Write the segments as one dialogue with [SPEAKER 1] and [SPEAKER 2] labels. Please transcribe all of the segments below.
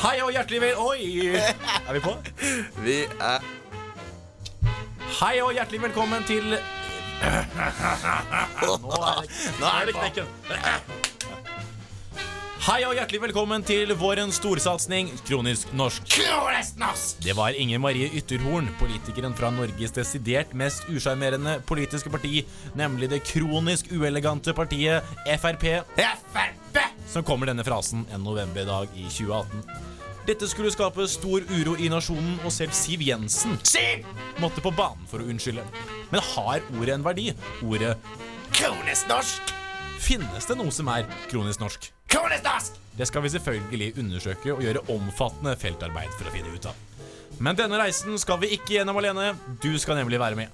[SPEAKER 1] Hei og hjertelig vel... Oi! Er vi på?
[SPEAKER 2] Vi er
[SPEAKER 1] Hei og hjertelig velkommen til Nå er det, nå er det knekken. Hei og hjertelig velkommen til vårens storsatsing Kronisk norsk. Det var Inger Marie Ytterhorn, politikeren fra Norges desidert mest usjarmerende politiske parti, nemlig det kronisk uelegante partiet Frp, som kommer denne frasen en novemberdag i 2018. Dette skulle skape stor uro i nasjonen, og selv Siv Jensen måtte på banen for å unnskylde. Men har ordet en verdi? Ordet
[SPEAKER 2] kronisk norsk!
[SPEAKER 1] Finnes det noe som er kronisk norsk?
[SPEAKER 2] Kronisk norsk!
[SPEAKER 1] Det skal vi selvfølgelig undersøke og gjøre omfattende feltarbeid for å finne ut av. Men denne reisen skal vi ikke gjennom alene. Du skal nemlig være med.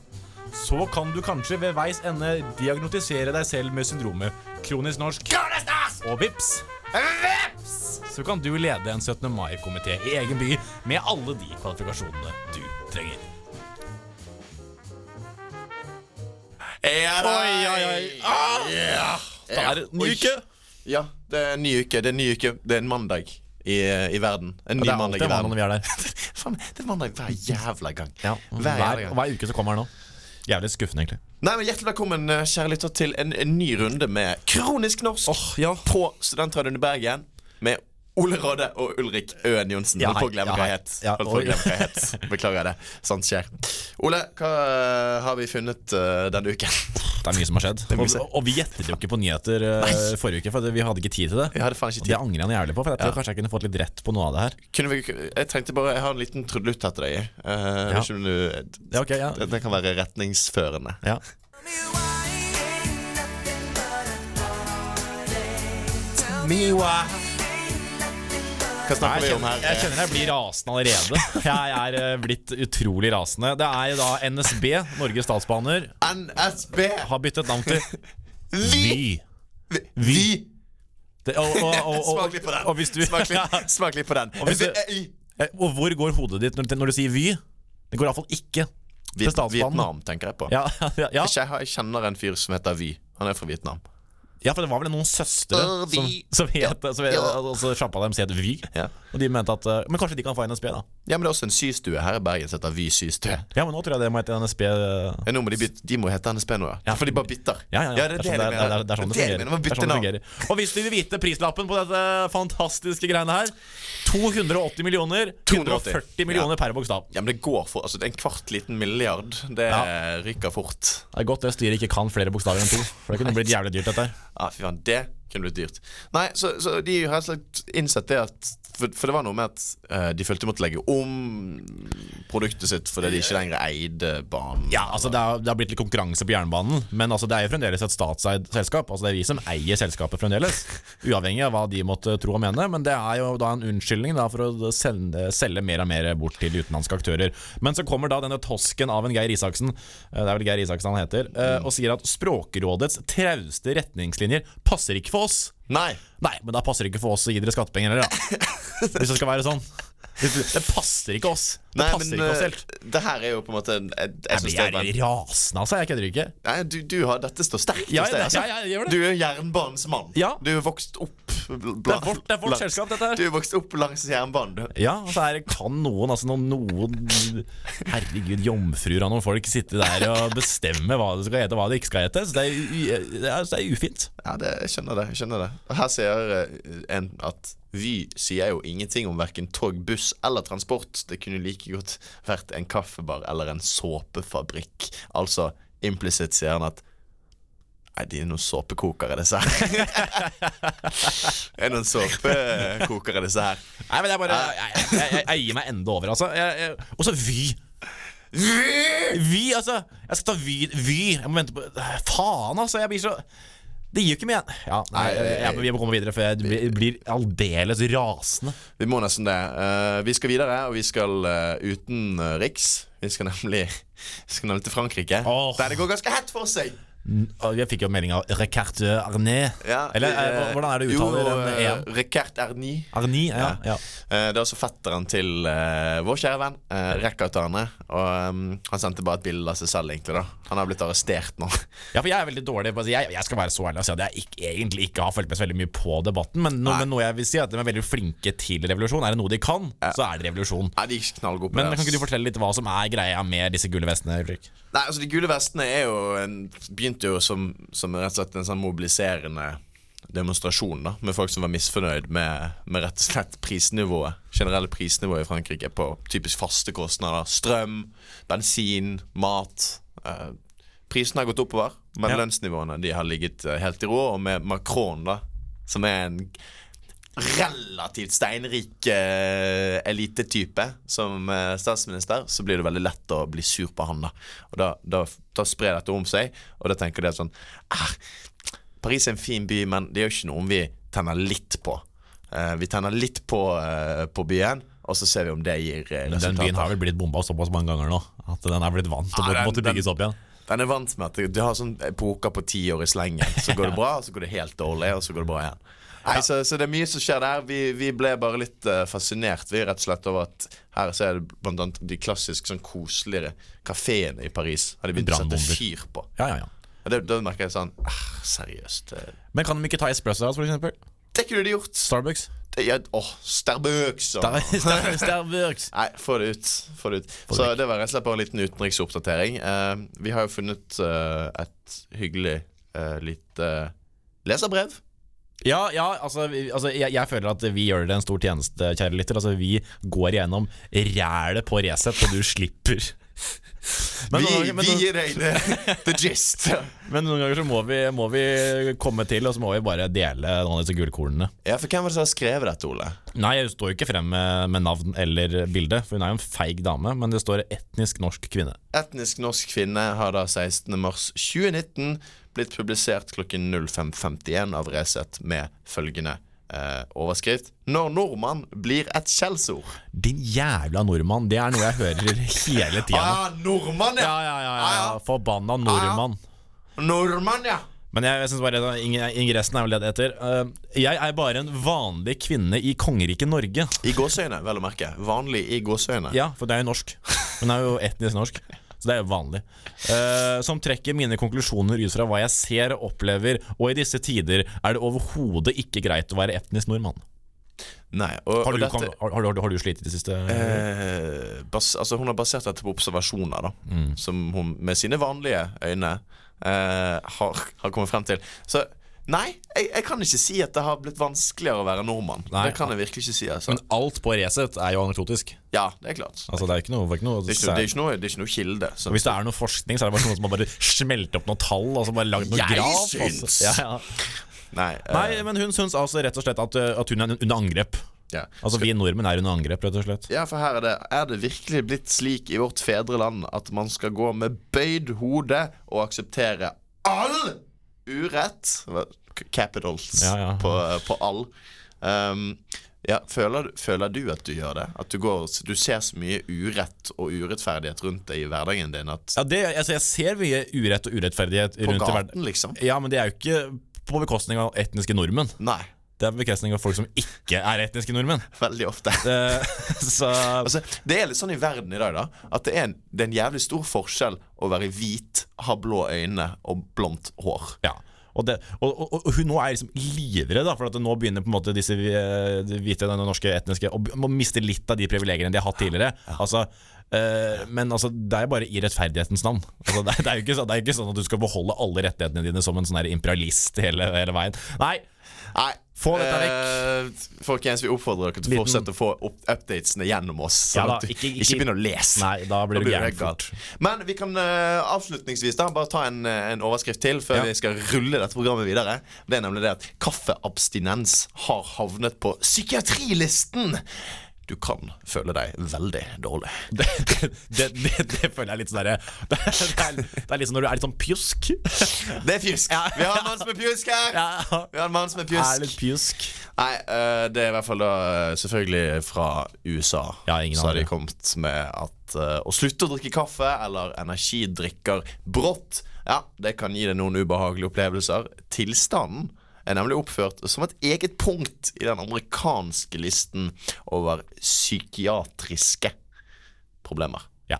[SPEAKER 1] Så kan du kanskje ved veis ende diagnotisere deg selv med syndromet kronisk norsk.
[SPEAKER 2] Kronisk norsk!
[SPEAKER 1] Og vips,
[SPEAKER 2] Vips!
[SPEAKER 1] så kan du lede en 17. mai-komité i egen by med alle de kvalifikasjonene du trenger.
[SPEAKER 2] Ja.
[SPEAKER 1] Oi, oi, oi.
[SPEAKER 2] Ah! Ja.
[SPEAKER 1] Da er det ny uke.
[SPEAKER 2] Ja, det er ny uke. Det er ny uke. Det er en mandag i, i verden. En ny
[SPEAKER 1] Det er
[SPEAKER 2] mandag
[SPEAKER 1] når vi er der.
[SPEAKER 2] Det er mandag hver jævla gang.
[SPEAKER 1] Ja,
[SPEAKER 2] Hver
[SPEAKER 1] hver, hver uke som kommer nå. Jævlig skuffende, egentlig.
[SPEAKER 2] Nei, men Hjertelig velkommen eh, kjære lytter, til en, en ny runde med Kronisk norsk
[SPEAKER 1] ja.
[SPEAKER 2] på Studentradioen i Bergen. Med Ole Råde og Ulrik Øen Johnsen.
[SPEAKER 1] Ja,
[SPEAKER 2] Holdt på å glemme
[SPEAKER 1] Ja,
[SPEAKER 2] hva jeg het.
[SPEAKER 1] Ja,
[SPEAKER 2] jeg. Beklager det. Sånt skjer. Ole, hva eh, har vi funnet uh, denne uken?
[SPEAKER 1] Det er mye som har skjedd. Og, og vi gjettet jo ikke på nyheter uh, forrige uke, for vi hadde ikke tid til det.
[SPEAKER 2] Jeg hadde faen ikke
[SPEAKER 1] Det
[SPEAKER 2] tid.
[SPEAKER 1] angrer jeg jævlig på, for jeg tror
[SPEAKER 2] Ja.
[SPEAKER 1] kanskje jeg kunne fått litt rett på noe av det her.
[SPEAKER 2] Kunne vi, jeg tenkte bare, jeg har en liten trudelutt her til deg. Uh,
[SPEAKER 1] Ja.
[SPEAKER 2] du,
[SPEAKER 1] Ja, okay, ja.
[SPEAKER 2] det, det kan være retningsførende.
[SPEAKER 1] ja.
[SPEAKER 2] Hva snakker vi om her?
[SPEAKER 1] jeg kjenner jeg blir rasende allerede. Jeg er eh, blitt utrolig rasende. Det er jo da NSB, Norges Statsbaner,
[SPEAKER 2] NSB!
[SPEAKER 1] har byttet navn til
[SPEAKER 2] Vi!
[SPEAKER 1] Vy.
[SPEAKER 2] Vi!
[SPEAKER 1] Det, og, og, og, og,
[SPEAKER 2] Smak litt på den.
[SPEAKER 1] og hvis du,
[SPEAKER 2] Smak litt, smak litt på den.
[SPEAKER 1] Og hvis du-
[SPEAKER 2] Vi-
[SPEAKER 1] Eh, og hvor går hodet ditt når, når du sier Vy? Det går iallfall ikke til
[SPEAKER 2] Viet-
[SPEAKER 1] Statsbanen.
[SPEAKER 2] Vietnam, tenker jeg på.
[SPEAKER 1] Ja, ja, ja.
[SPEAKER 2] Jeg kjenner en fyr som heter Vy. Han er fra Vietnam.
[SPEAKER 1] Ja, for det var vel noen søstre
[SPEAKER 2] uh,
[SPEAKER 1] som, som het som,
[SPEAKER 2] Ja.
[SPEAKER 1] altså, Sjappa deres het Vy.
[SPEAKER 2] Ja.
[SPEAKER 1] Og de mente at eh, Men kanskje de kan få NSB, da?
[SPEAKER 2] ja, men det er også en systue her i Bergen som heter Vy systue.
[SPEAKER 1] Ja, men nå tror jeg det må hete NSB. eh,
[SPEAKER 2] Ja, nå må de, bytte, de må hete NSB nå, ja.
[SPEAKER 1] Ja.
[SPEAKER 2] For de bare bytter.
[SPEAKER 1] Ja, ja, ja.
[SPEAKER 2] det er det
[SPEAKER 1] det, er- det er sånn det
[SPEAKER 2] er
[SPEAKER 1] sånn det fungerer. Og hvis du vil vite prislappen på dette fantastiske greiene her 280 millioner.
[SPEAKER 2] 280.
[SPEAKER 1] 140 millioner per bokstav.
[SPEAKER 2] Ja, men det går for Altså, det er en kvart liten milliard. Det
[SPEAKER 1] Ja.
[SPEAKER 2] ryker fort.
[SPEAKER 1] Det er godt det styret ikke kan flere bokstaver enn to. For det kunne blitt jævlig dyrt, dette her.
[SPEAKER 2] Ja, fy faen, det kunne blitt dyrt. Nei, så, så de har helt slett innsett det at For, for det var noe med at uh, de følte de måtte legge om produktet sitt fordi de ikke lenger eide banen.
[SPEAKER 1] Ja, altså det har, det har blitt litt konkurranse på jernbanen, men altså det er jo fremdeles et statseid selskap. Altså Det er vi som eier selskapet fremdeles, uavhengig av hva de måtte tro og mene. Men det er jo da en unnskyldning da for å selge, selge mer og mer bort til utenlandske aktører. Men så kommer da denne tosken av en Geir Isaksen, eh, det er vel Geir Isaksen han heter, uh, og sier at Språkrådets trauste retningslinjer passer ikke for oss.
[SPEAKER 2] Nei!
[SPEAKER 1] Nei, men da passer det ikke for oss å gi dere skattepenger heller, da. Hvis det skal være sånn. Det passer ikke oss. Det
[SPEAKER 2] Nei,
[SPEAKER 1] passer
[SPEAKER 2] men
[SPEAKER 1] ikke oss
[SPEAKER 2] eh,
[SPEAKER 1] helt.
[SPEAKER 2] det her er jo på en måte en- jeg, jeg
[SPEAKER 1] Jeg
[SPEAKER 2] er
[SPEAKER 1] blir rasende, altså. Jeg kødder ikke.
[SPEAKER 2] Nei, du, du har, Dette står sterkt
[SPEAKER 1] Ja,
[SPEAKER 2] hos deg. Altså.
[SPEAKER 1] ja, ja, jeg.
[SPEAKER 2] Du er jernbanens mann.
[SPEAKER 1] Ja.
[SPEAKER 2] Du er vokst opp
[SPEAKER 1] Det er vårt, det er vårt selskap, dette her.
[SPEAKER 2] Du er vokst opp langs jernbanen. du.
[SPEAKER 1] Ja, altså her kan noen, altså noen, noen Herregud, jomfruer av noen folk sitte der og bestemme hva det skal hete, og hva det ikke skal hete. Så det er, det er, det er ufint.
[SPEAKER 2] Ja, det, jeg skjønner det. jeg skjønner det Og Her sier eh, en at Vy sier jo ingenting om verken tog, buss eller transport. Det kunne like godt vært en kaffebar eller en såpefabrikk. Altså implisitt sier han at Nei, de er noen såpekokere, disse her. det er noen såpekokere, disse her.
[SPEAKER 1] Nei, men jeg bare Jeg, jeg, jeg, jeg gir meg enda over, altså. Og så Vy. Vy, altså. Jeg skal ta Vy. Vy. Jeg må vente på Faen, altså. Jeg blir så det gir jo ikke mye Ja, nei, jeg, jeg, vi må komme videre, for jeg blir, blir aldeles rasende.
[SPEAKER 2] Vi må nesten det. Uh, vi skal videre, og vi skal uh, utenriks. Vi skal nemlig Vi skal nemlig til Frankrike.
[SPEAKER 1] oh.
[SPEAKER 2] Der det går ganske hett for seg.
[SPEAKER 1] Jeg fikk jo melding av Recart Arné.
[SPEAKER 2] Ja,
[SPEAKER 1] Eller eh,
[SPEAKER 2] eh,
[SPEAKER 1] hvordan er det
[SPEAKER 2] jo,
[SPEAKER 1] uttaler den E-en?
[SPEAKER 2] Ricard Erni.
[SPEAKER 1] Arni, ja. ja.
[SPEAKER 2] Eh, Det er også fetteren til uh, vår kjære venn uh, Recart Arne. Og um, han sendte bare et bilde av seg selv, egentlig. da Han har blitt arrestert nå.
[SPEAKER 1] Ja, for jeg er veldig dårlig på jeg, jeg skal være så ærlig og si at jeg ikke, egentlig ikke har fulgt med så veldig mye på debatten. Men, no, men noe jeg vil si er at de er veldig flinke til revolusjon. Er det noe de kan, så er det revolusjon.
[SPEAKER 2] Ja, de er ikke knallgode på
[SPEAKER 1] Men
[SPEAKER 2] det.
[SPEAKER 1] kan ikke du fortelle litt hva som er greia med disse gule vestene? Ulrik?
[SPEAKER 2] Nei, altså De gule vestene er jo en, begynte jo som, som rett og slett en sånn mobiliserende demonstrasjon da med folk som var misfornøyd med, med rett og slett prisnivået. Generelle prisnivået i Frankrike på typisk faste kostnader. Strøm, bensin, mat. Eh, prisene har gått oppover, men
[SPEAKER 1] Ja.
[SPEAKER 2] lønnsnivåene de har ligget eh, helt i ro. Og med Macron, da, som er en relativt steinrik eh, elitetype som eh, statsminister, så blir det veldig lett å bli sur på han. Da Og da, da, da sprer dette om seg, og da tenker de sånn ah, Paris er en fin by, men det er jo ikke noe vi tenner litt på. Eh, vi tenner litt på, eh, på byen, og så ser vi om det gir
[SPEAKER 1] resultater. Den byen har vel blitt bomba såpass mange ganger nå at den er blitt vant til å måtte bygges opp igjen.
[SPEAKER 2] Den er vant med at du har sånn epoker på ti år i slengen. Så går det bra, og så går det helt dårlig, og så går det bra igjen. Nei, så, så det er mye som skjer der. Vi, vi ble bare litt uh, fascinert Vi rett og slett over at her så er det blant annet de klassisk sånn koseligere kafeene i Paris. Har de begynt å sette fyr på.
[SPEAKER 1] Ja, ja, ja.
[SPEAKER 2] Og det, Da merker jeg sånn ah, Seriøst.
[SPEAKER 1] Men kan de ikke ta espresso house, for eksempel?
[SPEAKER 2] Det kunne de gjort.
[SPEAKER 1] Starbucks?
[SPEAKER 2] Det, ja, åh, Starbucks
[SPEAKER 1] Star- Star- Starbucks.
[SPEAKER 2] Nei, få det ut. Få det ut.
[SPEAKER 1] Få
[SPEAKER 2] Så det var rett og slett bare en liten utenriksoppdatering. Uh, vi har jo funnet uh, et hyggelig lite leserbrev.
[SPEAKER 1] Ja, ja, altså, altså jeg, jeg føler at vi gjør det en stor tjeneste, kjære lytter. Altså, vi går gjennom rælet på Resett, og du slipper. Men,
[SPEAKER 2] vi,
[SPEAKER 1] ganger,
[SPEAKER 2] vi gir deg the, gist.
[SPEAKER 1] men noen ganger så må vi, må vi komme til, og så må vi bare dele noen av disse gullkornene.
[SPEAKER 2] Ja, for Hvem var det som har skrevet dette, Ole?
[SPEAKER 1] Nei, jeg står jo ikke frem med, med navn eller bilde, for hun er jo en feig dame, men det står etnisk norsk kvinne.
[SPEAKER 2] Etnisk norsk kvinne har da 16. mars 2019 blitt publisert klokken 05.51 av Resett med følgende eh, overskrift 'Når nordmann blir et skjellsord'.
[SPEAKER 1] Din jævla nordmann, det er noe jeg hører hele tida.
[SPEAKER 2] Ah, nordmann,
[SPEAKER 1] Ja, ja, ja, ja, ja. Forbanna nordmann.
[SPEAKER 2] Nordmann, ja.
[SPEAKER 1] Men jeg, jeg synes bare ingressen er vel det det heter. Uh, jeg er bare en vanlig kvinne i kongeriket Norge.
[SPEAKER 2] I gåseøyne, vel å merke. Vanlig i gåseøyne.
[SPEAKER 1] Ja, for det er jo norsk. Hun er jo etnisk norsk. Så det er jo vanlig. Uh, som trekker mine konklusjoner ut fra hva jeg ser og opplever, og i disse tider er det overhodet ikke greit å være etnisk nordmann.
[SPEAKER 2] Nei, og,
[SPEAKER 1] Har du,
[SPEAKER 2] dette,
[SPEAKER 1] kan, har, har, har du slitt i det siste?
[SPEAKER 2] eh, bas, altså Hun har basert dette på observasjoner, da.
[SPEAKER 1] Mm.
[SPEAKER 2] Som hun med sine vanlige øyne eh, har, har kommet frem til. Så nei, jeg, jeg kan ikke si at det har blitt vanskeligere å være nordmann.
[SPEAKER 1] Nei.
[SPEAKER 2] det kan jeg virkelig ikke si. Altså.
[SPEAKER 1] Men alt på Resett er jo anekdotisk.
[SPEAKER 2] ja, det er klart.
[SPEAKER 1] Altså, det er ikke noe, det er ikke noe,
[SPEAKER 2] Det er ikke, noe- det er ikke, noe, kilde. Så.
[SPEAKER 1] Hvis det er noe forskning, så er det bare noen som har bare smelt opp noen tall og så bare lagd noe
[SPEAKER 2] Jeg
[SPEAKER 1] graf.
[SPEAKER 2] syns.
[SPEAKER 1] Altså. Ja, ja.
[SPEAKER 2] Nei, eh,
[SPEAKER 1] Nei, men hun syns altså rett og slett at, uh, at hun er under angrep.
[SPEAKER 2] ja.
[SPEAKER 1] Altså Vi nordmenn er under angrep, rett og slett.
[SPEAKER 2] ja, for her er det Er det virkelig blitt slik i vårt fedreland at man skal gå med bøyd hode og akseptere all urett? Capitals
[SPEAKER 1] Ja, ja.
[SPEAKER 2] På, på all. Um, ja, føler, føler du at du gjør det? At du, går, du ser så mye urett og urettferdighet rundt deg i hverdagen din at
[SPEAKER 1] Ja, det, altså Jeg ser mye urett og urettferdighet
[SPEAKER 2] På
[SPEAKER 1] rundt i verden.
[SPEAKER 2] gaten, liksom?
[SPEAKER 1] Ja, men det er jo ikke på bekostning av etniske nordmenn.
[SPEAKER 2] Nei.
[SPEAKER 1] Det er på bekostning av folk som ikke er etniske nordmenn.
[SPEAKER 2] Veldig ofte.
[SPEAKER 1] Det, så
[SPEAKER 2] Altså, det er litt sånn i verden i dag da At det er en, det er en jævlig stor forskjell Å være hvit, ha blå øyne og blondt hår
[SPEAKER 1] Ja. Og, det, og, og, og hun nå er liksom livredd, for at nå begynner på en måte disse eh, hvite norske etniske å, miste litt av de privilegiene de har hatt tidligere. Altså, eh, men altså, det er jo bare i rettferdighetens navn. Altså, det, er, det, er ikke, så- det er jo ikke sånn at du skal beholde alle rettighetene dine som en sånn imperialist hele, hele veien. Nei,
[SPEAKER 2] Nei
[SPEAKER 1] Få dette
[SPEAKER 2] eh, Folkens, vi oppfordrer dere til å fortsette å få updatesene gjennom oss
[SPEAKER 1] Ja
[SPEAKER 2] Sånn
[SPEAKER 1] da, ikke-
[SPEAKER 2] ikke,
[SPEAKER 1] ikke-
[SPEAKER 2] begynner å lese.
[SPEAKER 1] Nei, da blir du gæren fort.
[SPEAKER 2] Men vi kan uh, avslutningsvis da bare ta en, eh, en overskrift til Før
[SPEAKER 1] Ja.
[SPEAKER 2] vi skal rulle dette programmet videre. Det er nemlig det at kaffeabstinens har havnet på psykiatrilisten du kan føle deg veldig dårlig.
[SPEAKER 1] Det, det, det, det, føler jeg litt sånn derre det, er- liksom er litt sånn når du er litt sånn pjusk.
[SPEAKER 2] Det er pjusk.
[SPEAKER 1] Ja.
[SPEAKER 2] Vi har en mann som er pjusk her!
[SPEAKER 1] Ja,
[SPEAKER 2] Vi har en mann som er pjusk.
[SPEAKER 1] er litt pjusk.
[SPEAKER 2] Nei, eh, det er i hvert fall da eh, selvfølgelig fra USA.
[SPEAKER 1] Ja,
[SPEAKER 2] så har de kommet med at eh, å slutte å drikke kaffe eller energidrikker brått, ja, det kan gi deg noen ubehagelige opplevelser. Tilstanden er nemlig oppført som et eget punkt i den amerikanske listen over psykiatriske problemer.
[SPEAKER 1] Ja.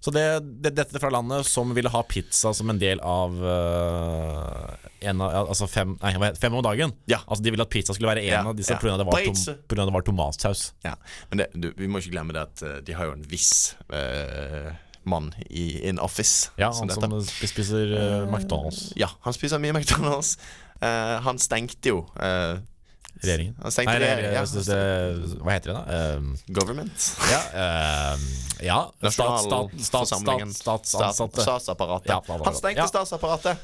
[SPEAKER 1] Så det, det, dette fra landet som ville ha pizza som en del av uh, en av, altså fem, nei, fem om dagen.
[SPEAKER 2] Ja.
[SPEAKER 1] Altså De ville at pizza skulle være en
[SPEAKER 2] Ja,
[SPEAKER 1] av disse
[SPEAKER 2] ja.
[SPEAKER 1] pga. det, var tom, det var tomatsaus.
[SPEAKER 2] Ja, Men det, du, vi må ikke glemme det at eh, de har jo en viss uh, mann i in office.
[SPEAKER 1] Ja, Han som, som spiser uh, McDonald's.
[SPEAKER 2] Ja, han spiser mye McDonald's. Eh, han stengte jo eh,
[SPEAKER 1] Regjeringen.
[SPEAKER 2] Han
[SPEAKER 1] Nei,
[SPEAKER 2] regjeringen, ja.
[SPEAKER 1] hva heter det, da? Ehm,
[SPEAKER 2] Government.
[SPEAKER 1] ja, ehm, ja stat, stat, stat, stat,
[SPEAKER 2] Statsapparatet.
[SPEAKER 1] Ja.
[SPEAKER 2] Han stengte
[SPEAKER 1] Ja.
[SPEAKER 2] statsapparatet.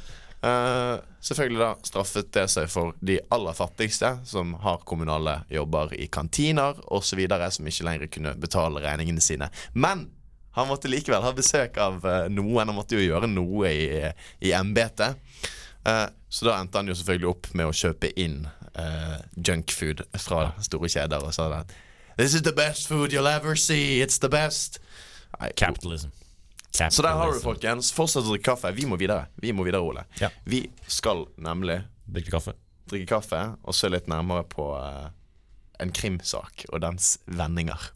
[SPEAKER 2] Uh, selvfølgelig da straffet det seg for de aller fattigste, som har kommunale jobber i kantiner osv., som ikke lenger kunne betale regningene sine. Men han måtte likevel ha besøk av noen. Han måtte jo gjøre noe i, i embetet. Eh, så da endte han jo selvfølgelig opp med å kjøpe inn uh, junkfood fra store kjeder og sa at This is the best food you'll ever see. It's the best. I,
[SPEAKER 1] Capitalism.
[SPEAKER 2] så der har du folkens. Fortsett å drikke kaffe. Vi må videre. Vi må videre, Ole.
[SPEAKER 1] Ja.
[SPEAKER 2] Vi skal nemlig
[SPEAKER 1] Drikke kaffe.
[SPEAKER 2] drikke kaffe og se litt nærmere på uh, en krimsak og dens vendinger.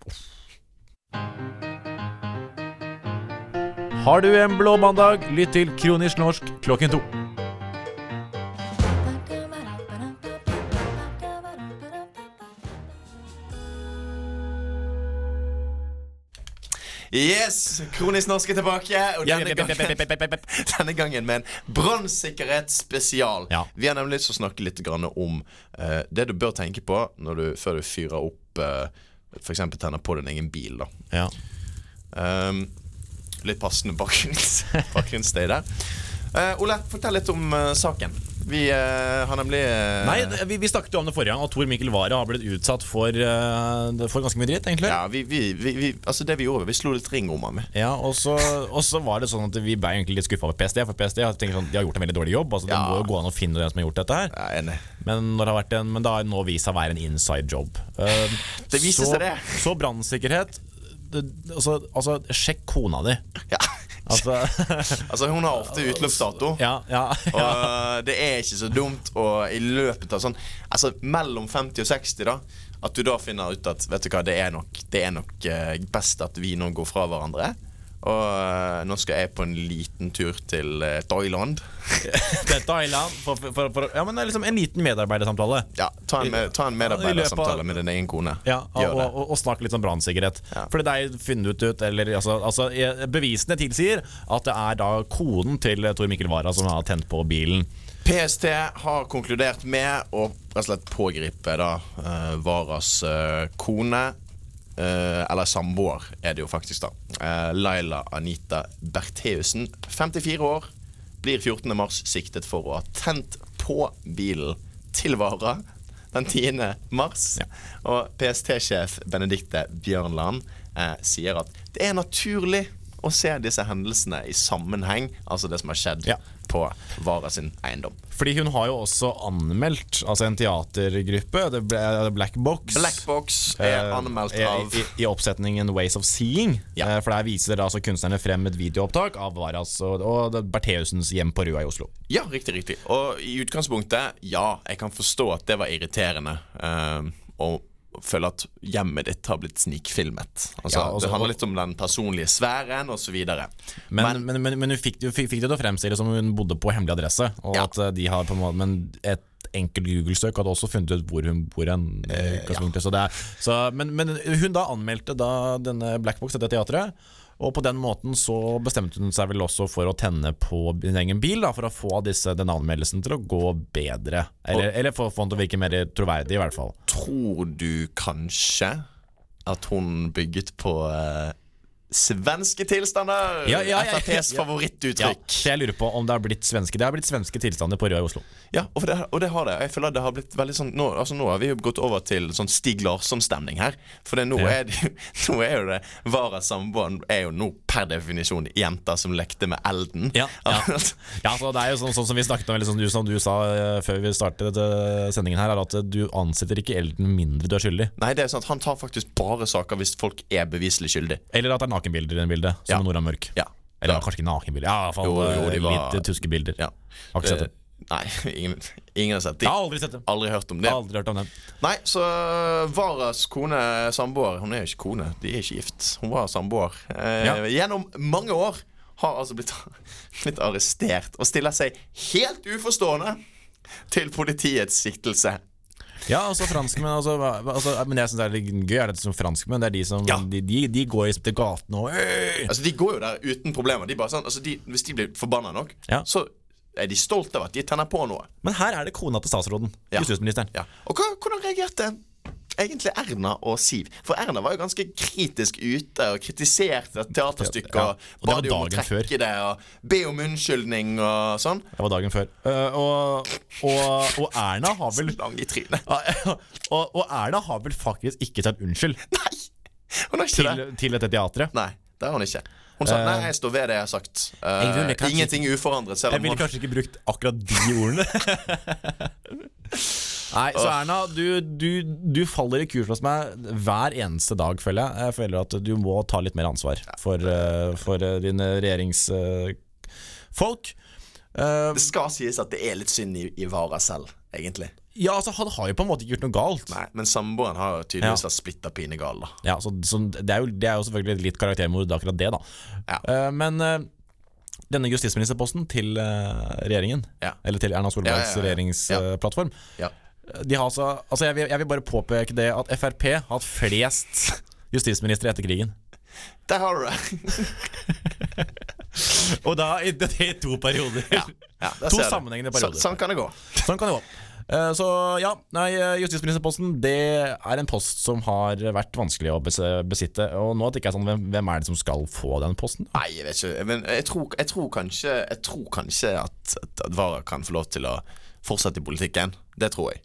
[SPEAKER 1] Har du en blå mandag, lytt til Kronisk norsk klokken to.
[SPEAKER 2] Yes! Kronisk norsk er tilbake. Og denne gangen, denne gangen med en brannsikkerhetsspesial.
[SPEAKER 1] Ja.
[SPEAKER 2] Vi har nemlig lyst til å snakke litt grann om uh, det du bør tenke på du, før du fyrer opp uh, F.eks. tenner på din egen bil.
[SPEAKER 1] Ja.
[SPEAKER 2] Um, litt passende bakgrunns, bakgrunnsstøy der. Uh, Ole, fortell litt om uh, saken. Vi uh, har nemlig uh...
[SPEAKER 1] Nei, vi, vi snakket jo om det forrige gang, og Tor Mikkel Wara har blitt utsatt for, uh, for ganske mye dritt, egentlig.
[SPEAKER 2] ja, vi, vi, altså det vi gjorde, vi slo litt ring om ham.
[SPEAKER 1] Ja, og så, var det sånn at vi ble egentlig litt skuffa over PST. For PST tenker sånn, de har gjort en veldig dårlig jobb. Altså,
[SPEAKER 2] Ja.
[SPEAKER 1] Det må jo gå an å finne den som har gjort dette her.
[SPEAKER 2] Er enig.
[SPEAKER 1] Men, når det har vært en, men det har nå vist seg å være en inside job.
[SPEAKER 2] Det viser
[SPEAKER 1] så,
[SPEAKER 2] seg det.
[SPEAKER 1] Så brannsikkerhet altså, altså, sjekk kona di.
[SPEAKER 2] Ja.
[SPEAKER 1] Altså,
[SPEAKER 2] Altså, hun har ofte utløpsdato.
[SPEAKER 1] ja, ja, ja.
[SPEAKER 2] Og det er ikke så dumt å i løpet av sånn Altså mellom 50 og 60, da. At du da finner ut at Vet du hva, det er nok, det er nok eh, best at vi nå går fra hverandre. Og eh, nå skal jeg på en liten tur til eh, Thailand.
[SPEAKER 1] Er Thailand. For, for, for, ja, men det er liksom en liten medarbeidersamtale.
[SPEAKER 2] Ja, ta en, med, ta en medarbeidersamtale med din egen kone.
[SPEAKER 1] Ja, og, og, og, snakk litt om brannsikkerhet.
[SPEAKER 2] Ja.
[SPEAKER 1] For det er funnet ut, eller altså, altså Bevisene tilsier at det er da konen til Tor Mikkel Wara som har tent på bilen.
[SPEAKER 2] PST har konkludert med å rett og slett pågripe da Varas eh, kone. Eh, eller samboer, er det jo faktisk, da. Eh, Laila Anita Bertheussen, 54 år, blir 14. mars siktet for å ha tent på bilen til Vara den 10. mars.
[SPEAKER 1] Ja.
[SPEAKER 2] Og PST-sjef Benedicte Bjørnland eh, sier at det er naturlig å se disse hendelsene i sammenheng, altså det som har skjedd
[SPEAKER 1] Ja.
[SPEAKER 2] på Vara sin eiendom.
[SPEAKER 1] Fordi hun har jo også anmeldt altså en teatergruppe, Bla- Black Box.
[SPEAKER 2] Black Box er
[SPEAKER 1] Eh,
[SPEAKER 2] anmeldt
[SPEAKER 1] i-
[SPEAKER 2] av
[SPEAKER 1] i, I oppsetningen Ways of Seeing.
[SPEAKER 2] Ja.
[SPEAKER 1] Eh, For der viser altså kunstnerne frem et videoopptak av Varas og, og det- Bertheusens hjem på Rua i Oslo.
[SPEAKER 2] Ja, riktig, riktig. Og i utgangspunktet, ja, jeg kan forstå at det var irriterende. eh, å føle at hjemmet ditt har blitt snikfilmet. Altså,
[SPEAKER 1] Ja, også,
[SPEAKER 2] det handler litt om den personlige sfæren osv.
[SPEAKER 1] Men, men, men, men hun fikk, hun fikk, det til å fremstille som hun bodde på hemmelig adresse. Og
[SPEAKER 2] Ja.
[SPEAKER 1] at eh, de har på en måte Men et enkelt Google-søk hadde også funnet ut hvor hun bor hen.
[SPEAKER 2] Eh,
[SPEAKER 1] ja. så det så, men, men hun da anmeldte da denne Blackbox, dette teatret. Og på den måten så bestemte hun seg vel også for å tenne på sin egen bil, da, for å få disse, denne anmeldelsen til å gå bedre. Eller, eller få, få den til å virke mer troverdig, i hvert fall.
[SPEAKER 2] Tror du kanskje at hun bygget på eh, Svenske tilstander!
[SPEAKER 1] Ja, ja, ja,
[SPEAKER 2] FrPs favorittuttrykk.
[SPEAKER 1] Så jeg lurer på om det har blitt svenske Det har blitt svenske tilstander på Røa i Oslo.
[SPEAKER 2] Ja, og det, og det har det. Jeg føler det har blitt veldig sånn Nå, altså nå har vi jo gått over til sånn Stig Larsson-stemning her. For det, nå, er det, nå er jo det Vara samboeren er jo nå per definisjon jenter som lekte med elden.
[SPEAKER 1] Ja, ja. Ja, så det er jo sånn, sånn som vi snakket om Eller du, som du sa eh, før vi startet sendingen her, er at du ansetter ikke elden mindre du er skyldig.
[SPEAKER 2] Nei, det er sånn at Han tar faktisk bare saker hvis folk er beviselig skyldig.
[SPEAKER 1] Eller at det er nakenbilder i den bildet, som
[SPEAKER 2] Ja.
[SPEAKER 1] Nora Mørk.
[SPEAKER 2] Ja.
[SPEAKER 1] Eller kanskje ikke nakenbilder. Ja, fall
[SPEAKER 2] Jo, jo, de
[SPEAKER 1] eh,
[SPEAKER 2] var-
[SPEAKER 1] litt tyske tuskebilder.
[SPEAKER 2] Ja.
[SPEAKER 1] Har ikke sett det.
[SPEAKER 2] Nei, ingen, ingen har sett
[SPEAKER 1] Jeg
[SPEAKER 2] det.
[SPEAKER 1] har aldri sett det.
[SPEAKER 2] Aldri hørt om det.
[SPEAKER 1] Aldri hørt om det.
[SPEAKER 2] Nei, så Varas kone, samboer Hun er jo ikke kone, de er ikke gift. Hun var samboer. Eh,
[SPEAKER 1] Ja.
[SPEAKER 2] Gjennom mange år har altså blitt, blitt arrestert og stiller seg helt uforstående til politiets siktelse.
[SPEAKER 1] Ja, altså franskmenn altså, altså, Men det jeg synes er litt gøy, er det som franskmenn Det er de som
[SPEAKER 2] Ja.
[SPEAKER 1] de, de, de går til gatene og «Øy!»
[SPEAKER 2] Altså, De går jo der uten problemer. De bare sånn, altså, de, hvis de blir forbanna nok,
[SPEAKER 1] Ja.
[SPEAKER 2] så er de stolte av at de tenner på noe.
[SPEAKER 1] Men her er det kona til statsråden.
[SPEAKER 2] Ja.
[SPEAKER 1] Justisministeren.
[SPEAKER 2] Ja. Og hva, hvordan reagerte egentlig Erna og Siv? For Erna var jo ganske kritisk ute og kritiserte teaterstykket.
[SPEAKER 1] Ja.
[SPEAKER 2] Og ba de om å
[SPEAKER 1] dagen
[SPEAKER 2] før. det og be om unnskyldning og sånn.
[SPEAKER 1] Det var dagen før. Eh, og, og, og Erna har vel
[SPEAKER 2] Lang i trynet.
[SPEAKER 1] og, og Erna har vel faktisk ikke sagt unnskyld
[SPEAKER 2] Nei! Hun har ikke
[SPEAKER 1] til,
[SPEAKER 2] det.
[SPEAKER 1] til dette teatret.
[SPEAKER 2] Nei, det har hun ikke. Hun sa
[SPEAKER 1] Eh,
[SPEAKER 2] nei, jeg står ved det jeg har sagt. Uh,
[SPEAKER 1] jeg kanskje-
[SPEAKER 2] ingenting uforandret, selv
[SPEAKER 1] Jeg ville kanskje ikke brukt akkurat de ordene. Nei, så Erna, du, du, du faller i kurs hos meg hver eneste dag, føler jeg. Jeg føler at du må ta litt mer ansvar for, uh, for uh, dine regjeringsfolk.
[SPEAKER 2] Det skal sies at det er litt synd i, i Vara selv, egentlig.
[SPEAKER 1] Ja, altså, han har jo på en måte ikke gjort noe galt.
[SPEAKER 2] Nei, Men samboeren har jo tydeligvis
[SPEAKER 1] Ja.
[SPEAKER 2] vært splitta pinegal, da.
[SPEAKER 1] Ja, så, så det, er jo, det er jo selvfølgelig litt karaktermord, akkurat det, da.
[SPEAKER 2] Ja.
[SPEAKER 1] Uh, men uh, denne justisministerposten til uh, regjeringen,
[SPEAKER 2] Ja.
[SPEAKER 1] eller til Erna Solbergs
[SPEAKER 2] Ja, ja, ja, ja.
[SPEAKER 1] regjeringsplattform
[SPEAKER 2] Ja.
[SPEAKER 1] De har altså, altså jeg, vil, jeg vil bare påpeke det at Frp har hatt flest justisministre etter krigen.
[SPEAKER 2] Der har du det.
[SPEAKER 1] Og da i, det i to perioder.
[SPEAKER 2] Ja, ja,
[SPEAKER 1] to sammenhengende perioder.
[SPEAKER 2] Så, sånn kan det gå.
[SPEAKER 1] Sånn kan det gå. Eh, Så ja, nei, eh, justisministerposten Det er en post som har vært vanskelig å besitte. Og nå at det ikke er sånn, hvem, hvem er det som skal få den posten?
[SPEAKER 2] Nei, jeg vet ikke. Men jeg tror, jeg tror kanskje Jeg tror kanskje at, at, at Vara kan få lov til å fortsette i politikken. Det tror jeg.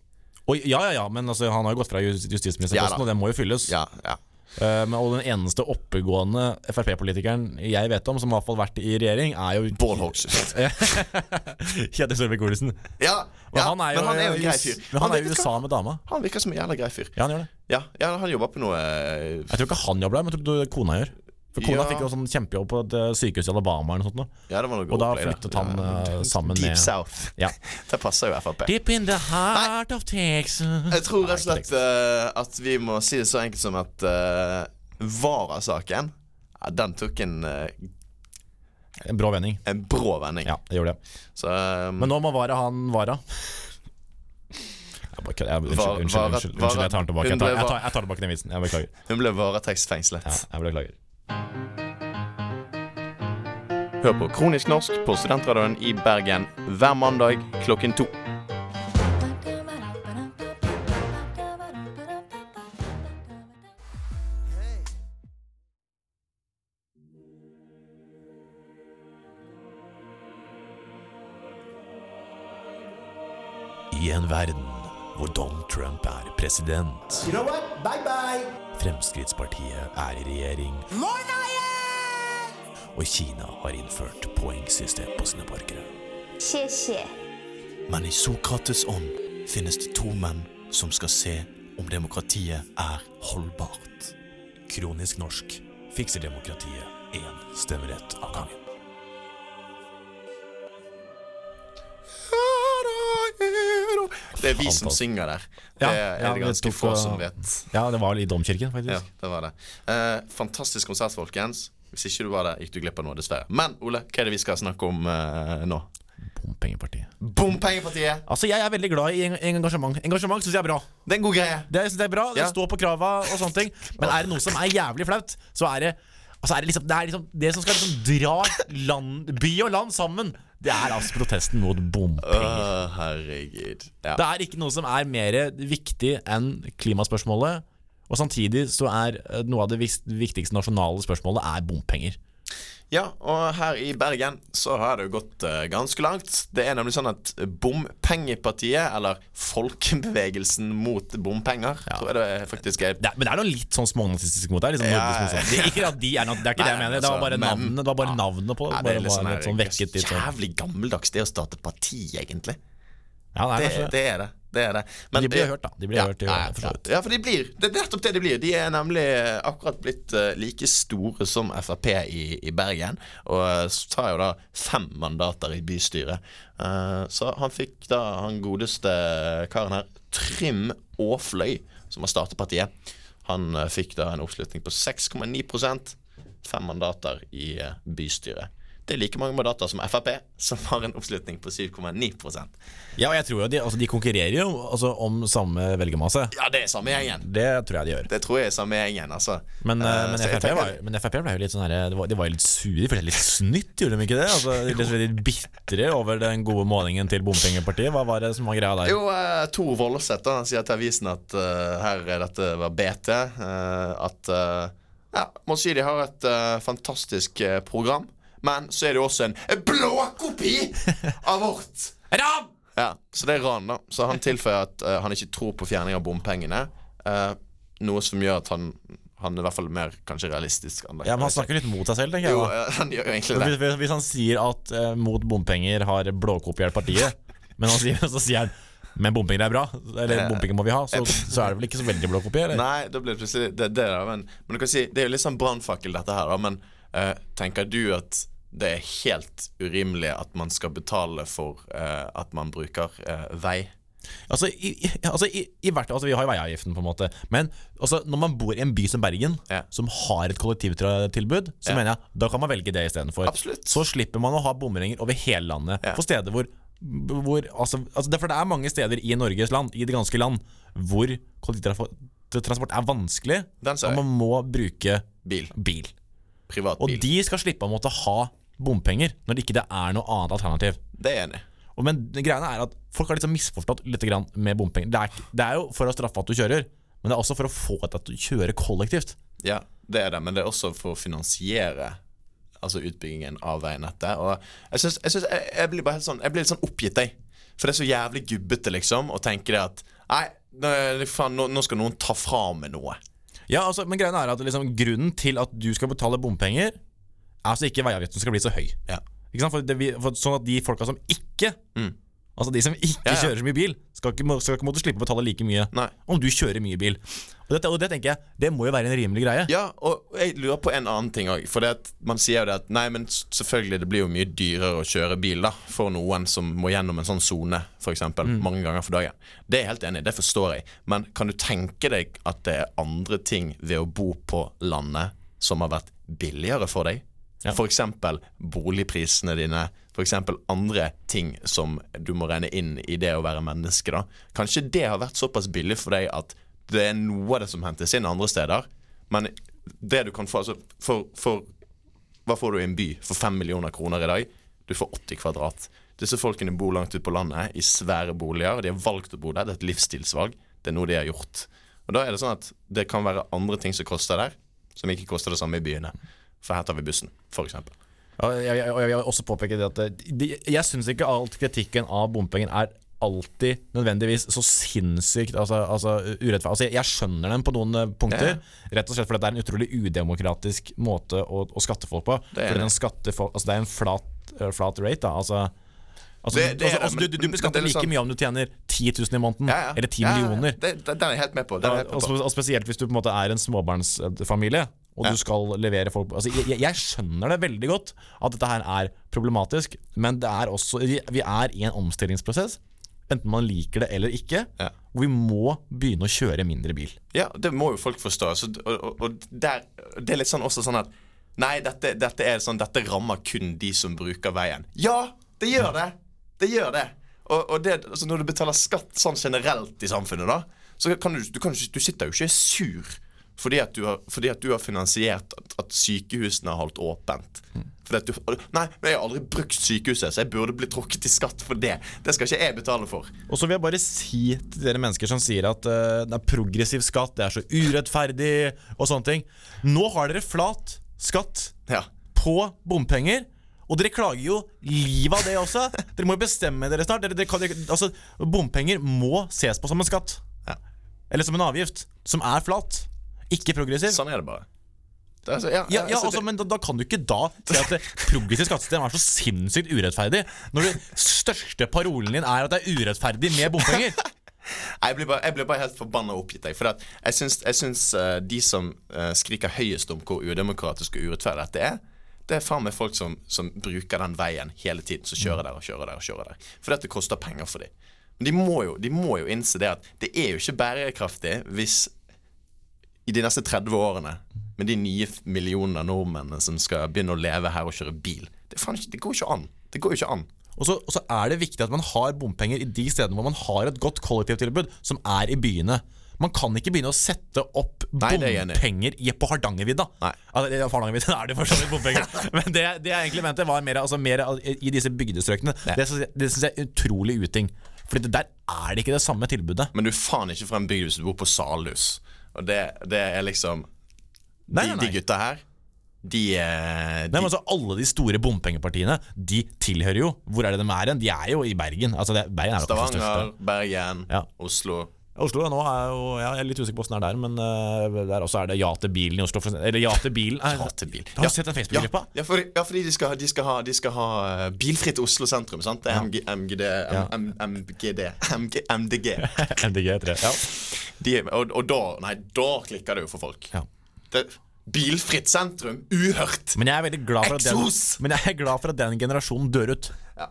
[SPEAKER 1] Og, ja, ja, ja, men altså, han har jo gått fra justisministerposten,
[SPEAKER 2] Ja
[SPEAKER 1] og den må jo fylles.
[SPEAKER 2] Ja, ja.
[SPEAKER 1] Eh, men, og den eneste oppegående Frp-politikeren jeg vet om, som har i hvert fall vært i regjering, er jo
[SPEAKER 2] Bård Hoksrud.
[SPEAKER 1] Kjetil Solvik-Olsen.
[SPEAKER 2] Ja,
[SPEAKER 1] Men han er jo,
[SPEAKER 2] men han er jo en grei fyr.
[SPEAKER 1] Men han er
[SPEAKER 2] vet
[SPEAKER 1] i USA med dama.
[SPEAKER 2] Han virker som en jævla grei fyr.
[SPEAKER 1] Ja, han gjør det.
[SPEAKER 2] Ja, ja han jobber på noe eh,
[SPEAKER 1] Jeg tror ikke han jobber der, men jeg tror kona gjør. For kona
[SPEAKER 2] Ja.
[SPEAKER 1] fikk jo sånn kjempejobb på et eh, sykehus i Alabama eller noe sånt.
[SPEAKER 2] Ja, det var noe
[SPEAKER 1] Og da flyttet han, ja. sammen
[SPEAKER 2] Deep
[SPEAKER 1] med-
[SPEAKER 2] South.
[SPEAKER 1] Ja.
[SPEAKER 2] Det passer jo Frp.
[SPEAKER 1] Deep in the heart of Texas.
[SPEAKER 2] Jeg tror rett og slett uh, at vi må si det så enkelt som at uh, Vara-saken ja, Den tok en, eh,
[SPEAKER 1] En brå vending.
[SPEAKER 2] en brå vending.
[SPEAKER 1] Ja, det gjorde det.
[SPEAKER 2] Så um,
[SPEAKER 1] Men nå må Vara han Vara. Jeg bare. Jeg- Unnskyld, unnskyld, unnskyld, unnskyld, jeg tar den tilbake. Jeg tar, jeg tar, jeg tar tilbake den vitsen. Jeg beklager.
[SPEAKER 2] hun ble varetektsfengslet.
[SPEAKER 1] Ja, jeg beklager.
[SPEAKER 2] Hør på Kronisk norsk på Studentradioen i Bergen hver mandag klokken to.
[SPEAKER 1] I en verden hvor Donald Trump er president,
[SPEAKER 3] You know what? Bye bye.
[SPEAKER 1] Fremskrittspartiet er i regjering, og Kina har innført poengsystem på sine borgere.
[SPEAKER 2] Men i Sokrates ånd finnes det to menn som skal se om demokratiet er holdbart.
[SPEAKER 1] Kronisk norsk fikser demokratiet én stemmerett av gangen.
[SPEAKER 2] Det er vi som synger der.
[SPEAKER 1] Ja,
[SPEAKER 2] Det
[SPEAKER 1] ja,
[SPEAKER 2] er det
[SPEAKER 1] ja,
[SPEAKER 2] ganske
[SPEAKER 1] tok
[SPEAKER 2] få som vet.
[SPEAKER 1] Ja, det var i domkirken, faktisk.
[SPEAKER 2] Ja, det var det. Eh, fantastisk konsert, folkens. Hvis ikke du var der, gikk du glipp av noe, dessverre. Men Ole, hva er det vi skal snakke om eh, nå?
[SPEAKER 1] Bompengepartiet.
[SPEAKER 2] Bompengepartiet!
[SPEAKER 1] Altså, Jeg er veldig glad i engasjement. Engasjement syns jeg er bra.
[SPEAKER 2] Det er en god greie.
[SPEAKER 1] Det jeg er bra, det
[SPEAKER 2] Ja.
[SPEAKER 1] står på krava og sånne ting. Men er det noe som er jævlig flaut, så er det Altså er det, liksom, det er liksom Det som skal liksom dra land, by og land sammen, det er altså protesten mot bompenger.
[SPEAKER 2] Å, herregud. Ja.
[SPEAKER 1] Det er ikke noe som er mer viktig enn klimaspørsmålet Og samtidig så er eh, noe av det viktigste nasjonale spørsmålet er bompenger.
[SPEAKER 2] Ja, og her i Bergen så har det jo gått uh, ganske langt. Det er nemlig sånn at Bompengepartiet, eller Folkebevegelsen mot bompenger, tror jeg det faktisk er
[SPEAKER 1] Det er, men det er noe litt sånn smånazistisk mot det. Liksom,
[SPEAKER 2] Ja,
[SPEAKER 1] Norges det, er ikke at de er noe, det er ikke det jeg mener. Det var
[SPEAKER 2] altså,
[SPEAKER 1] bare
[SPEAKER 2] men-
[SPEAKER 1] navnet, det var bare
[SPEAKER 2] ja.
[SPEAKER 1] navnet på det.
[SPEAKER 2] Ja, det
[SPEAKER 1] Bare var
[SPEAKER 2] sånn,
[SPEAKER 1] sånn vekket litt sånn.
[SPEAKER 2] jævlig gammeldags det å starte parti, egentlig.
[SPEAKER 1] Ja, det er
[SPEAKER 2] det.
[SPEAKER 1] det
[SPEAKER 2] er det. Det er det.
[SPEAKER 1] De blir hørt, da. De blir
[SPEAKER 2] ja,
[SPEAKER 1] hørt, i- hørt,
[SPEAKER 2] ja, ja, for de blir. Det er nettopp det de blir. De er nemlig eh, akkurat blitt eh, like store som Frp i, i Bergen. Og eh, så tar jo da fem mandater i bystyret. Så han fikk da han godeste karen her, Trym Aafløy, som har startet partiet. Han fikk da en oppslutning på 6,9% Fem mandater i bystyret. Det er like mange mandater som Frp, som har en oppslutning på 7,9%
[SPEAKER 1] Ja, og jeg tror jo de, altså, de konkurrerer jo altså, om samme velgermasse.
[SPEAKER 2] Ja, det er samme gjengen.
[SPEAKER 1] Det tror jeg de gjør.
[SPEAKER 2] Det tror jeg er samme gjengen, altså.
[SPEAKER 1] Men, eh,
[SPEAKER 2] Eh,
[SPEAKER 1] men, FRP
[SPEAKER 2] tenker-
[SPEAKER 1] var, men FRP ble jo litt sånn her, de var, de var litt sure, de følte seg litt snytt, gjorde de ikke det? Altså, de ble litt bitre over den gode målingen til bompengepartiet. Hva var det som var greia der?
[SPEAKER 2] Jo, uh, Tor Vollseth sier til avisen at uh, her er dette var BT. Uh, at eh, ja, må si de har et eh, fantastisk eh, program. Men så er det jo også en blåkopi av vårt.
[SPEAKER 1] Ran!
[SPEAKER 2] Ja, Så det er ran, da. Så han tilføyer at uh, han ikke tror på fjerning av bompengene. Uh, noe som gjør at han Han er i hvert fall mer kanskje realistisk. enn.
[SPEAKER 1] Ja, men Han snakker litt mot seg selv, tenker jeg.
[SPEAKER 2] Jo, eh, han gjør jo egentlig det.
[SPEAKER 1] Hvis, hvis- hvis han sier at uh, mot bompenger har blåkopiert partiet, men han sier, så sier han men bompenger er bra, eller bompenger må vi ha, så, så er det vel ikke så veldig blåkopi? eller?
[SPEAKER 2] Nei, da blir det plutselig det, det da, men, men du kan si, det er jo litt sånn brannfakkel, dette her. Da, men uh, tenker du at det er helt urimelig at man skal betale for uh, at man bruker uh, vei?
[SPEAKER 1] Altså, i, altså, i, i hvert, altså Vi har jo veiavgiften, på en måte. Men altså, når man bor i en by som Bergen,
[SPEAKER 2] Ja.
[SPEAKER 1] som har et kollektivtilbud, så
[SPEAKER 2] Ja.
[SPEAKER 1] mener jeg da kan man velge det istedenfor. Så slipper man å ha bomringer over hele landet.
[SPEAKER 2] Ja.
[SPEAKER 1] På steder hvor, hvor altså, altså, det, For det er mange steder i Norges land, i det ganske land, hvor kollektivtransport er vanskelig, og man må bruke
[SPEAKER 2] Bil.
[SPEAKER 1] bil. Og de skal slippe å måtte ha bompenger når det ikke er noe annet alternativ.
[SPEAKER 2] Det er enig.
[SPEAKER 1] Og men greiene er at Folk har liksom misforstått litt grann med bompenger. Det er, det er jo for å straffe at du kjører, men det er også for å få til å kjøre kollektivt.
[SPEAKER 2] Ja, det er det, men det er også for å finansiere Altså utbyggingen av veinettet. Og jeg synes, jeg, synes, jeg, jeg blir bare helt sånn Jeg blir litt sånn oppgitt, jeg. For det er så jævlig gubbete, liksom, å tenke det at Nei, faen, nå, nå skal noen ta fra meg noe.
[SPEAKER 1] Ja, altså, Men greiene er at liksom, grunnen til at du skal betale bompenger, er altså ikke veiavgiften skal bli så høy.
[SPEAKER 2] Ja.
[SPEAKER 1] Ikke sant? For det, for, sånn at de folka som ikke
[SPEAKER 2] Mm.
[SPEAKER 1] Altså de som ikke
[SPEAKER 2] Ja, ja.
[SPEAKER 1] kjører så mye bil, skal ikke, skal ikke måtte slippe å betale like mye
[SPEAKER 2] Nei.
[SPEAKER 1] om du kjører mye bil. Og, dette, og det tenker jeg Det må jo være en rimelig greie.
[SPEAKER 2] Ja, og jeg lurer på en annen ting òg. For man sier jo det at Nei, men selvfølgelig, det blir jo mye dyrere å kjøre bil da for noen som må gjennom en sånn sone, f.eks.,
[SPEAKER 1] Mm.
[SPEAKER 2] mange ganger for dagen. Det er jeg helt enig i, det forstår jeg. Men kan du tenke deg at det er andre ting ved å bo på landet som har vært billigere for deg?
[SPEAKER 1] Ja.
[SPEAKER 2] Eksempel boligprisene dine. Eksempel andre ting som du må regne inn i det å være menneske. da Kanskje det har vært såpass billig for deg at det er noe av det som hentes inn andre steder. Men det du kan få altså for, for Hva får du i en by for fem millioner kroner i dag? Du får 80 kvadrat. Disse folkene bor langt ute på landet, i svære boliger. De har valgt å bo der. Det er et livsstilsvalg. Det er noe de har gjort. Og da er det sånn at det kan være andre ting som koster der, som ikke koster det samme i byene. For her tar vi bussen, f.eks.
[SPEAKER 1] Ja, jeg, jeg, jeg vil også påpeke det at de, Jeg syns ikke alt kritikken av bompenger er alltid nødvendigvis så sinnssykt altså, altså, urettferdig. Altså, jeg, skjønner den på noen punkter, punkter, rett og slett fordi det er en utrolig udemokratisk måte å, å skatte folk på.
[SPEAKER 2] Det er
[SPEAKER 1] fordi den folk, altså, det er en flat, uh, flat rate, da. Altså, altså,
[SPEAKER 2] Det- det
[SPEAKER 1] altså, altså, du, du, beskatter
[SPEAKER 2] er
[SPEAKER 1] like
[SPEAKER 2] sånn-
[SPEAKER 1] mye om du tjener 10 000 i måneden,
[SPEAKER 2] Ja, ja.
[SPEAKER 1] eller 10
[SPEAKER 2] Ja, ja,
[SPEAKER 1] millioner.
[SPEAKER 2] Det, den er jeg helt med på.
[SPEAKER 1] Ja,
[SPEAKER 2] helt med på.
[SPEAKER 1] Og, og spesielt hvis du på en måte er en småbarnsfamilie og
[SPEAKER 2] Ja.
[SPEAKER 1] du skal levere folk altså, jeg, jeg skjønner det veldig godt at dette her er problematisk, men det er også vi vi er i en omstillingsprosess, enten man liker det eller ikke,
[SPEAKER 2] Ja.
[SPEAKER 1] og vi må begynne å kjøre mindre bil.
[SPEAKER 2] Ja, det må jo folk forstå. Så, og, og, der, det er litt sånn også sånn at Nei, dette, dette er sånn Dette rammer kun de som bruker veien. Ja, det gjør det! Det gjør det. Og, og det, altså når du betaler skatt sånn generelt i samfunnet, da, så kan du, du, kan, du sitter jo ikke sur fordi at du har, fordi at du har finansiert at, at sykehusene har holdt åpent. At du, nei, men jeg har aldri brukt sykehuset, så jeg burde bli trukket i skatt for det. Det skal ikke jeg betale for.
[SPEAKER 1] Og så vil jeg bare si til dere mennesker som sier at uh, det er progressiv skatt, det er så urettferdig og sånne ting. Nå har dere flat skatt
[SPEAKER 2] Ja.
[SPEAKER 1] på bompenger. Og dere klager jo livet av det også. Dere må jo bestemme dere snart. Dere, dere dere, altså, bompenger må ses på som en skatt.
[SPEAKER 2] Ja.
[SPEAKER 1] Eller som en avgift. Som er flat. Ikke progressiv.
[SPEAKER 2] Sånn er det bare. Det er så, ja,
[SPEAKER 1] Ja, ja
[SPEAKER 2] altså, det-
[SPEAKER 1] Men da, da kan du ikke da si at progressivt skattesystem er så sinnssykt urettferdig, når den største parolen din er at det er urettferdig med bompenger.
[SPEAKER 2] Jeg blir bare, jeg blir bare helt forbanna oppgitt. Jeg, for jeg syns, jeg syns uh, de som uh, skriker høyest om hvor udemokratisk og urettferdig dette er, det er faen meg folk som, som bruker den veien hele tiden. Som kjører der og kjører der og kjører der. Fordi at det koster penger for dem. Men de må, jo, de må jo innse det at det er jo ikke bærekraftig hvis i de neste 30 årene, med de nye millionene nordmennene som skal begynne å leve her og kjøre bil Det, ikke, det går jo ikke an. Det går jo ikke an.
[SPEAKER 1] Og så, og så er det viktig at man har bompenger i de stedene hvor man har et godt kollektivtilbud, som er i byene. Man kan ikke begynne å sette opp
[SPEAKER 2] Nei, er
[SPEAKER 1] bompenger på Hardangervidda. Altså, Hardangervidda er det for så vidt bompenger. Men det, det jeg egentlig mente, var mer, altså, mer i disse bygdestrøkene. Det, det syns jeg er utrolig uting. Fordi der er det ikke det samme tilbudet.
[SPEAKER 2] Men du faen ikke fra en bygd hvis du bor på Salhus. Og det, det er liksom
[SPEAKER 1] Nei,
[SPEAKER 2] de,
[SPEAKER 1] nei,
[SPEAKER 2] de gutta her, de, eh, de
[SPEAKER 1] Nei, men altså Alle de store bompengepartiene De tilhører jo Hvor er det de er hen? De er jo i Bergen. Altså det, Bergen er
[SPEAKER 2] Stavanger. Bergen,
[SPEAKER 1] Ja.
[SPEAKER 2] Oslo.
[SPEAKER 1] Oslo nå er jo ja, Jeg er litt usikker på åssen det er der, men uh, der også er det Ja til bilen i Oslo. for- Eller Ja til bilen.
[SPEAKER 2] Ja til bil.
[SPEAKER 1] Har du
[SPEAKER 2] Ja.
[SPEAKER 1] sett den Facebook-gruppa?
[SPEAKER 2] ja, fordi, ja, fordi de skal, de skal ha, de skal ha eh, bilfritt Oslo sentrum. Sant? Det er MG, MGD,
[SPEAKER 1] Ja.
[SPEAKER 2] M, M, MGD MG, MDG.
[SPEAKER 1] MDG3. Ja.
[SPEAKER 2] De, og, og da Nei, da klikker det jo for folk.
[SPEAKER 1] Ja.
[SPEAKER 2] Det, bilfritt sentrum, uhørt!
[SPEAKER 1] Men jeg er veldig glad for at den, men jeg er glad for at den generasjonen dør ut.
[SPEAKER 2] Ja.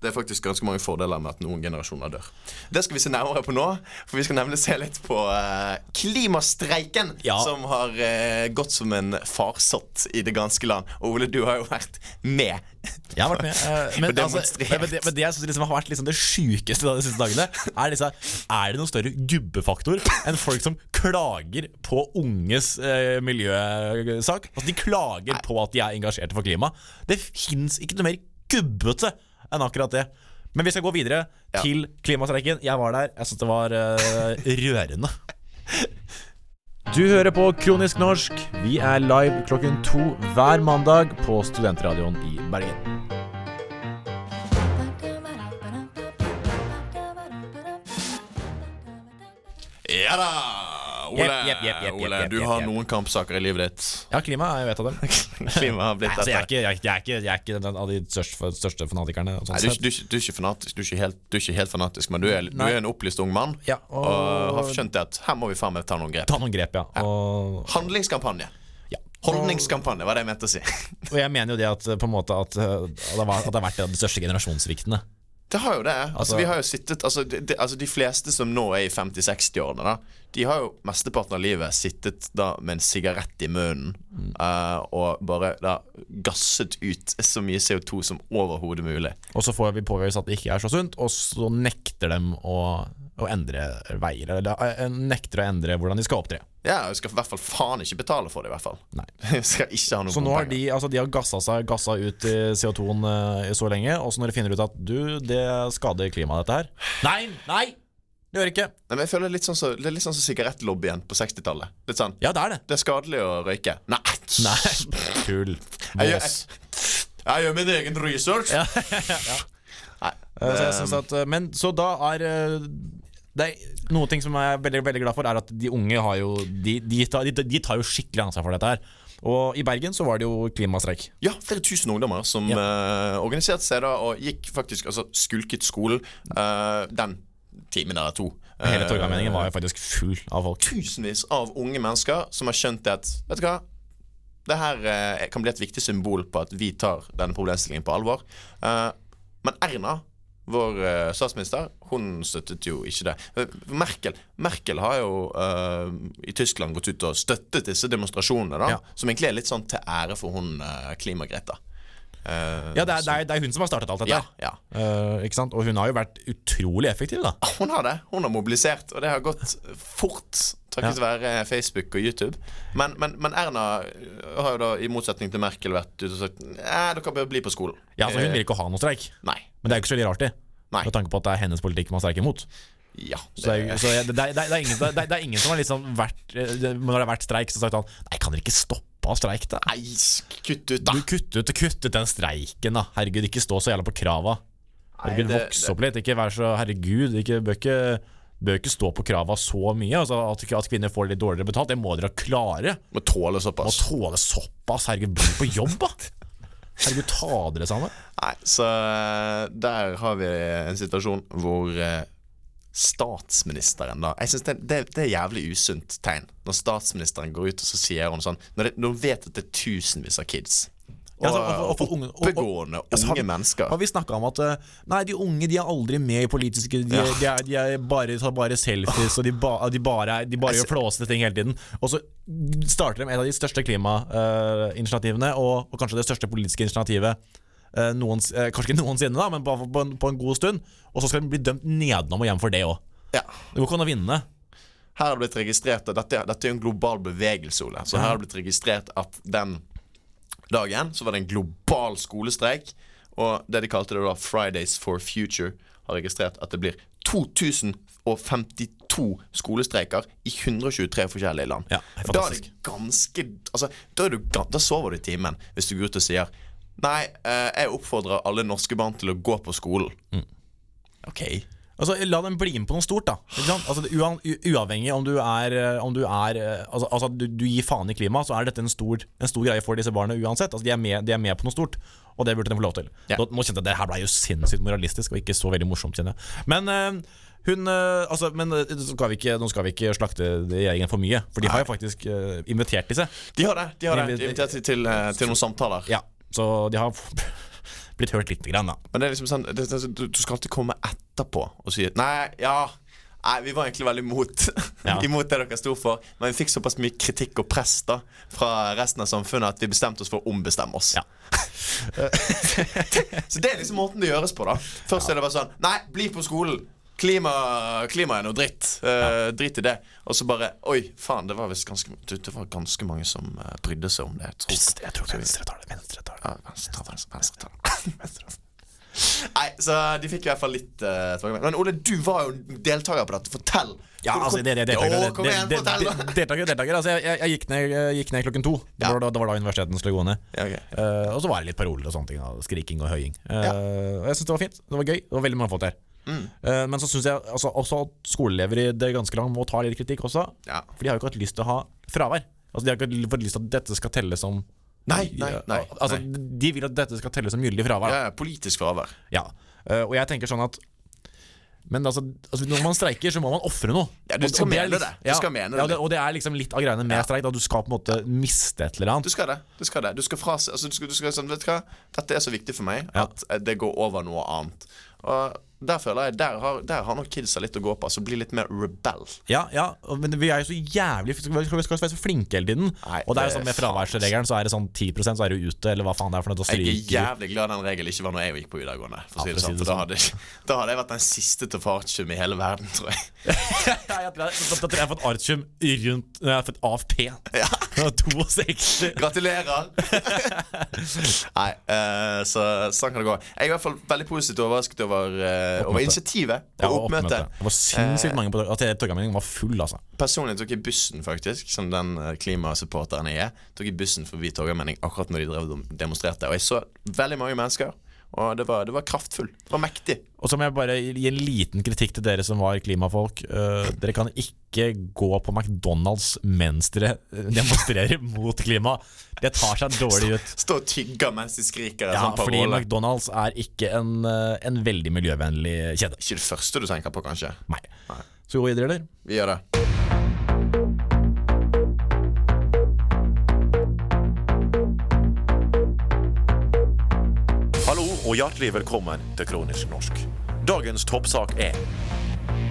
[SPEAKER 2] Det er faktisk ganske mange fordeler med at noen generasjoner dør. Det skal vi se nærmere på nå, for vi skal nemlig se litt på eh, klimastreiken
[SPEAKER 1] Ja.
[SPEAKER 2] som har eh, gått som en farsott i det ganske land. Og Ole, du har jo vært med.
[SPEAKER 1] Jeg har vært med. eh, men, altså, men, det, men det jeg synes liksom har vært liksom det sjukeste de siste dagene, er disse Er det noen større gubbefaktor enn folk som klager på unges miljøsak? Altså De klager på at de er engasjerte for klima. Det fins ikke noe mer gubbete enn akkurat det. Men vi skal gå videre
[SPEAKER 2] Ja.
[SPEAKER 1] til klimastreiken. Jeg var der. Jeg syns det var uh, rørende. Du hører på Kronisk norsk. Vi er live klokken to hver mandag på Studentradioen i Bergen.
[SPEAKER 2] Ja da! Ole,
[SPEAKER 1] yep, yep, yep,
[SPEAKER 2] Ole du har noen kampsaker i livet ditt.
[SPEAKER 1] Ja, klima er et av dem.
[SPEAKER 2] Klima har blitt
[SPEAKER 1] Nei, altså, jeg, er ikke, jeg, er ikke- jeg, er ikke, den av de største, største fanatikerne. Sånn
[SPEAKER 2] Nei, du, du, du er ikke fanatisk, du er ikke helt, du er ikke helt fanatisk, men du er, du en opplyst ung mann
[SPEAKER 1] Ja,
[SPEAKER 2] og,
[SPEAKER 1] og-
[SPEAKER 2] har skjønt at her må vi faen meg ta noen grep.
[SPEAKER 1] Ta noen grep, ja. Og,
[SPEAKER 2] Handlingskampanje. Holdningskampanje var det jeg mente å si.
[SPEAKER 1] og jeg mener jo det at på en måte at, var, at det har vært de største generasjonssviktene.
[SPEAKER 2] Det har jo det. Altså,
[SPEAKER 1] Altså-
[SPEAKER 2] vi har jo sittet altså de, de, altså de fleste som nå er i 50-60-årene, da de har jo mesteparten av livet sittet da med en sigarett i munnen eh, og bare da gasset ut så mye CO2 som overhodet mulig.
[SPEAKER 1] Og så får vi påvist at det ikke er så sunt, og så nekter dem å, å endre veier. Eller uh, nekter å endre hvordan de skal opptre.
[SPEAKER 2] Ja, du skal i hvert fall faen ikke betale for det, i hvert fall.
[SPEAKER 1] Nei.
[SPEAKER 2] Skal ikke ha noen
[SPEAKER 1] Så nå har de, altså de har gassa, seg, gassa ut CO2-en eh, så lenge, og så når de finner ut at du, det skader klimaet, dette her Nei! Nei! Det gjør ikke.
[SPEAKER 2] Nei, men jeg føler det er litt sånn så, det er litt sånn som sigarettlobbyen på 60-tallet. Litt sånn
[SPEAKER 1] Ja, det er det.
[SPEAKER 2] Det er skadelig å røyke. Nei!
[SPEAKER 1] Nei, tull. Bås.
[SPEAKER 2] jeg, gjør min egen research. Nei,
[SPEAKER 1] Eh, Så jeg synes at, eh, men så da er eh, det er Noe ting som jeg er veldig, veldig glad for, er at de unge har jo De, de, tar, de, de tar jo skikkelig ansvar for dette her. Og i Bergen så var det jo klimastreik.
[SPEAKER 2] Ja, flere tusen ungdommer som eh, organiserte seg da og gikk faktisk Altså skulket skolen uh, den timen eller to.
[SPEAKER 1] Hele
[SPEAKER 2] Eh,
[SPEAKER 1] Torgallmenningen var jo faktisk full av folk.
[SPEAKER 2] Tusenvis av unge mennesker som har skjønt at Vet du hva? Det her kan bli et viktig symbol på at vi tar denne problemstillingen på alvor. Men Erna, vår uh, statsminister, hun støttet jo ikke det. Eh, Merkel, Merkel har jo uh, i Tyskland gått ut og støttet disse demonstrasjonene, da,
[SPEAKER 1] Ja.
[SPEAKER 2] som egentlig er litt sånn til ære for hun uh, Klima-Greta.
[SPEAKER 1] Ja, det er, det, er, det er hun som har startet alt dette.
[SPEAKER 2] ja, ja.
[SPEAKER 1] Ikke sant? Og hun har jo vært utrolig effektiv, da.
[SPEAKER 2] Hun har det. Hun har mobilisert, og det har gått fort Takket være Facebook og YouTube. Men, men, men Erna har jo da, i motsetning til Merkel, vært ute og sagt Nei, dere bør bli på skolen.
[SPEAKER 1] Ja, altså Hun vil ikke ha noe streik.
[SPEAKER 2] Nei.
[SPEAKER 1] Men det er jo ikke så veldig rart, det.
[SPEAKER 2] Nei.
[SPEAKER 1] Med tanke på at det er hennes politikk man sterker imot.
[SPEAKER 2] Ja.
[SPEAKER 1] Så det, så det, det, er- ingen, det, er- ingen som har liksom vært eh, Når det har vært streik, så har sagt han Nei, kan dere ikke stoppe av streik, da?
[SPEAKER 2] Nei, kutt ut, da.
[SPEAKER 1] Du kutt ut, kutt ut den streiken, da. Herregud, ikke stå så jævla på krava. Herregud,
[SPEAKER 2] Nei, det-
[SPEAKER 1] Voks opp litt. Ikke vær så Herregud, ikke, bør, ikke, bør ikke stå på krava så mye. Altså At, at kvinner får litt dårligere betalt, det må dere klare.
[SPEAKER 2] Må tåle såpass.
[SPEAKER 1] Må tåle såpass. Herregud, bli på jobb, da. Herregud, ta dere sammen.
[SPEAKER 2] Nei, så øh, der har vi en situasjon hvor øh, statsministeren da Jeg synes det, det, det er jævlig usunt tegn når statsministeren går ut og så sier hun sånn Når, det, når hun vet at det er tusenvis av kids
[SPEAKER 1] Ja, altså, og- og for unge-
[SPEAKER 2] oppegående
[SPEAKER 1] Altså,
[SPEAKER 2] unge
[SPEAKER 1] har-
[SPEAKER 2] mennesker
[SPEAKER 1] Har vi snakka om at eh, Nei, de unge de er aldri med i politiske De,
[SPEAKER 2] Ja.
[SPEAKER 1] de, er, de er bare, tar bare selfies, og de, ba, de bare, de bare gjør flåsete ting hele tiden. Og så starter de med et av de største klimainitiativene, og, og kanskje det største politiske initiativet eh, noens, eh, Kanskje ikke noensinne, da, men på, på, en, på en god stund. Og så skal de bli dømt nedenom og hjem for det òg.
[SPEAKER 2] Ja
[SPEAKER 1] Det går ikke an å vinne.
[SPEAKER 2] Her har det blitt registrert dette, dette er jo en global bevegelse, Ole. Så her har det blitt registrert at den dagen så var det en global skolestreik. Og det de kalte det da Fridays for Future, har registrert at det blir 2052 skolestreiker i 123 forskjellige land.
[SPEAKER 1] Ja,
[SPEAKER 2] da er det ganske altså, da, du, da sover du i timen hvis du går ut og sier Nei, eh, jeg oppfordrer alle norske barn til å gå på skolen.
[SPEAKER 1] Mm.
[SPEAKER 2] OK.
[SPEAKER 1] Altså, La dem bli med på noe stort, da. Altså, uavhengig om du er, eh, om du, er eh, altså, altså, du, du gir faen i klimaet, så er dette en stor, en stor greie for disse barna uansett. Altså, de, er med, de er med på noe stort, og det burde de få lov til.
[SPEAKER 2] Ja.
[SPEAKER 1] Nå, kjente jeg at Det her ble jo sinnssykt moralistisk og ikke så veldig morsomt, kjenner jeg. Men uh, hun altså, Men skal vi ikke, nå skal vi ikke slakte regjeringen for mye, for de har jo faktisk uh, invitert disse.
[SPEAKER 2] De har det. De har det. De invitert til, til, til noen samtaler.
[SPEAKER 1] Ja, Så de har blitt hørt lite grann, da.
[SPEAKER 2] Men det er liksom sånn det, det, du, du skal alltid komme etterpå og si Nei, ja Nei, vi var egentlig veldig imot
[SPEAKER 1] Ja.
[SPEAKER 2] Imot det dere sto for Men vi fikk såpass mye kritikk og press da Fra resten av samfunnet At vi bestemte oss for å ombestemme oss
[SPEAKER 1] Ja.
[SPEAKER 2] Så det er liksom måten det gjøres på da Først er det bare sånn Nei, bli på skolen Klima, klima er noe dritt Eh, Drit i det Og så bare Oi, faen, det var visst ganske Det var ganske mange som eh, brydde seg om det Jeg tror,
[SPEAKER 1] Jeg tror venstre tar det. Venstre tar det.
[SPEAKER 2] ja, venstre, venstre, venstre, ta venstre. Nei, så de fikk i hvert fall litt uh, tilbakemelding. Men Ole, du var jo deltaker på dette. Fortell.
[SPEAKER 1] Ja, altså, det, det, deltaker, det- det- det- deltaker. Altså, jeg, jeg, gikk ned, gikk ned klokken to. Det,
[SPEAKER 2] Ja.
[SPEAKER 1] var da, det var da universiteten skulle gå ned.
[SPEAKER 2] Ja, okay.
[SPEAKER 1] uh, og så var det litt paroler og sånne ting. Da, skriking og høying. Eh, og Jeg syns det var fint. Det var gøy. Det var veldig mange folk der.
[SPEAKER 2] Mm.
[SPEAKER 1] Eh, men så syns jeg altså, også at skoleelever i det ganske land må ta litt kritikk også.
[SPEAKER 2] Ja.
[SPEAKER 1] For de har jo ikke hatt lyst til å ha fravær. Altså, de har ikke fått lyst til at dette skal telle som
[SPEAKER 2] Nei, nei, nei.
[SPEAKER 1] Altså. De vil at dette skal telle som gyldig fravær.
[SPEAKER 2] Ja, ja, politisk fravær.
[SPEAKER 1] Ja. Eh, og jeg tenker sånn at Men altså, altså når man streiker, så må man ofre noe.
[SPEAKER 2] Ja, du skal
[SPEAKER 1] og og
[SPEAKER 2] mene det. Du
[SPEAKER 1] Ja,
[SPEAKER 2] skal mene
[SPEAKER 1] ja,
[SPEAKER 2] det.
[SPEAKER 1] Og det er liksom litt av greiene med
[SPEAKER 2] Ja.
[SPEAKER 1] streik. Da du skal på en måte miste et eller annet.
[SPEAKER 2] Du skal det. Du skal det. Du skal frase altså, du skal, du skal sånn, Vet du hva? Dette er så viktig for meg
[SPEAKER 1] Ja.
[SPEAKER 2] at eh, det går over noe annet. Og der føler jeg Der har, der har nok kidsa litt å gå på. Altså bli litt mer rebell.
[SPEAKER 1] Ja, ja, men vi er jo så jævlig Vi skal, ikke være så flinke hele tiden.
[SPEAKER 2] Nei,
[SPEAKER 1] og det er jo sånn med fraværsregelen, så er det sånn 10% så er du ute, eller hva faen det er for noe.
[SPEAKER 2] Jeg er jævlig glad den regelen ikke var når jeg gikk på videregående. For å si det
[SPEAKER 1] for
[SPEAKER 2] sånn, da hadde, da hadde jeg vært den siste til å få artium i hele verden, tror jeg.
[SPEAKER 1] Ja, da, tror jeg jeg har fått artium rundt Jeg har fått AFP.
[SPEAKER 2] Ja.
[SPEAKER 1] 62.
[SPEAKER 2] Gratulerer! Nei, uh, så sånn kan det gå. Jeg er i hvert fall veldig positivt overrasket over, eh, over initiativet
[SPEAKER 1] Ja,
[SPEAKER 2] og
[SPEAKER 1] og
[SPEAKER 2] oppmøtet.
[SPEAKER 1] Det var sinnssykt mange på at Torgallmenningen var full, altså.
[SPEAKER 2] Personlig tok jeg bussen, faktisk, som den eh, klimasupporteren jeg er. Tok jeg bussen forbi Torgallmenning akkurat når de drev demonstrerte. Og jeg så veldig mange mennesker. Og det var, det var kraftfull. Det var mektig.
[SPEAKER 1] Og så må jeg bare gi en liten kritikk til dere som var klimafolk. Uh, dere kan ikke gå på McDonald's mens dere demonstrerer mot klima. Det tar seg dårlig ut.
[SPEAKER 2] Stå og tygge mens de skriker
[SPEAKER 1] Ja,
[SPEAKER 2] sånn
[SPEAKER 1] fordi. McDonald's er ikke en, eh, en veldig miljøvennlig kjede.
[SPEAKER 2] Ikke det første du tenker på, kanskje.
[SPEAKER 1] Nei. Så gå videre, eller?
[SPEAKER 2] Vi gjør det.
[SPEAKER 3] Og hjertelig velkommen til Kronisk norsk. Dagens toppsak er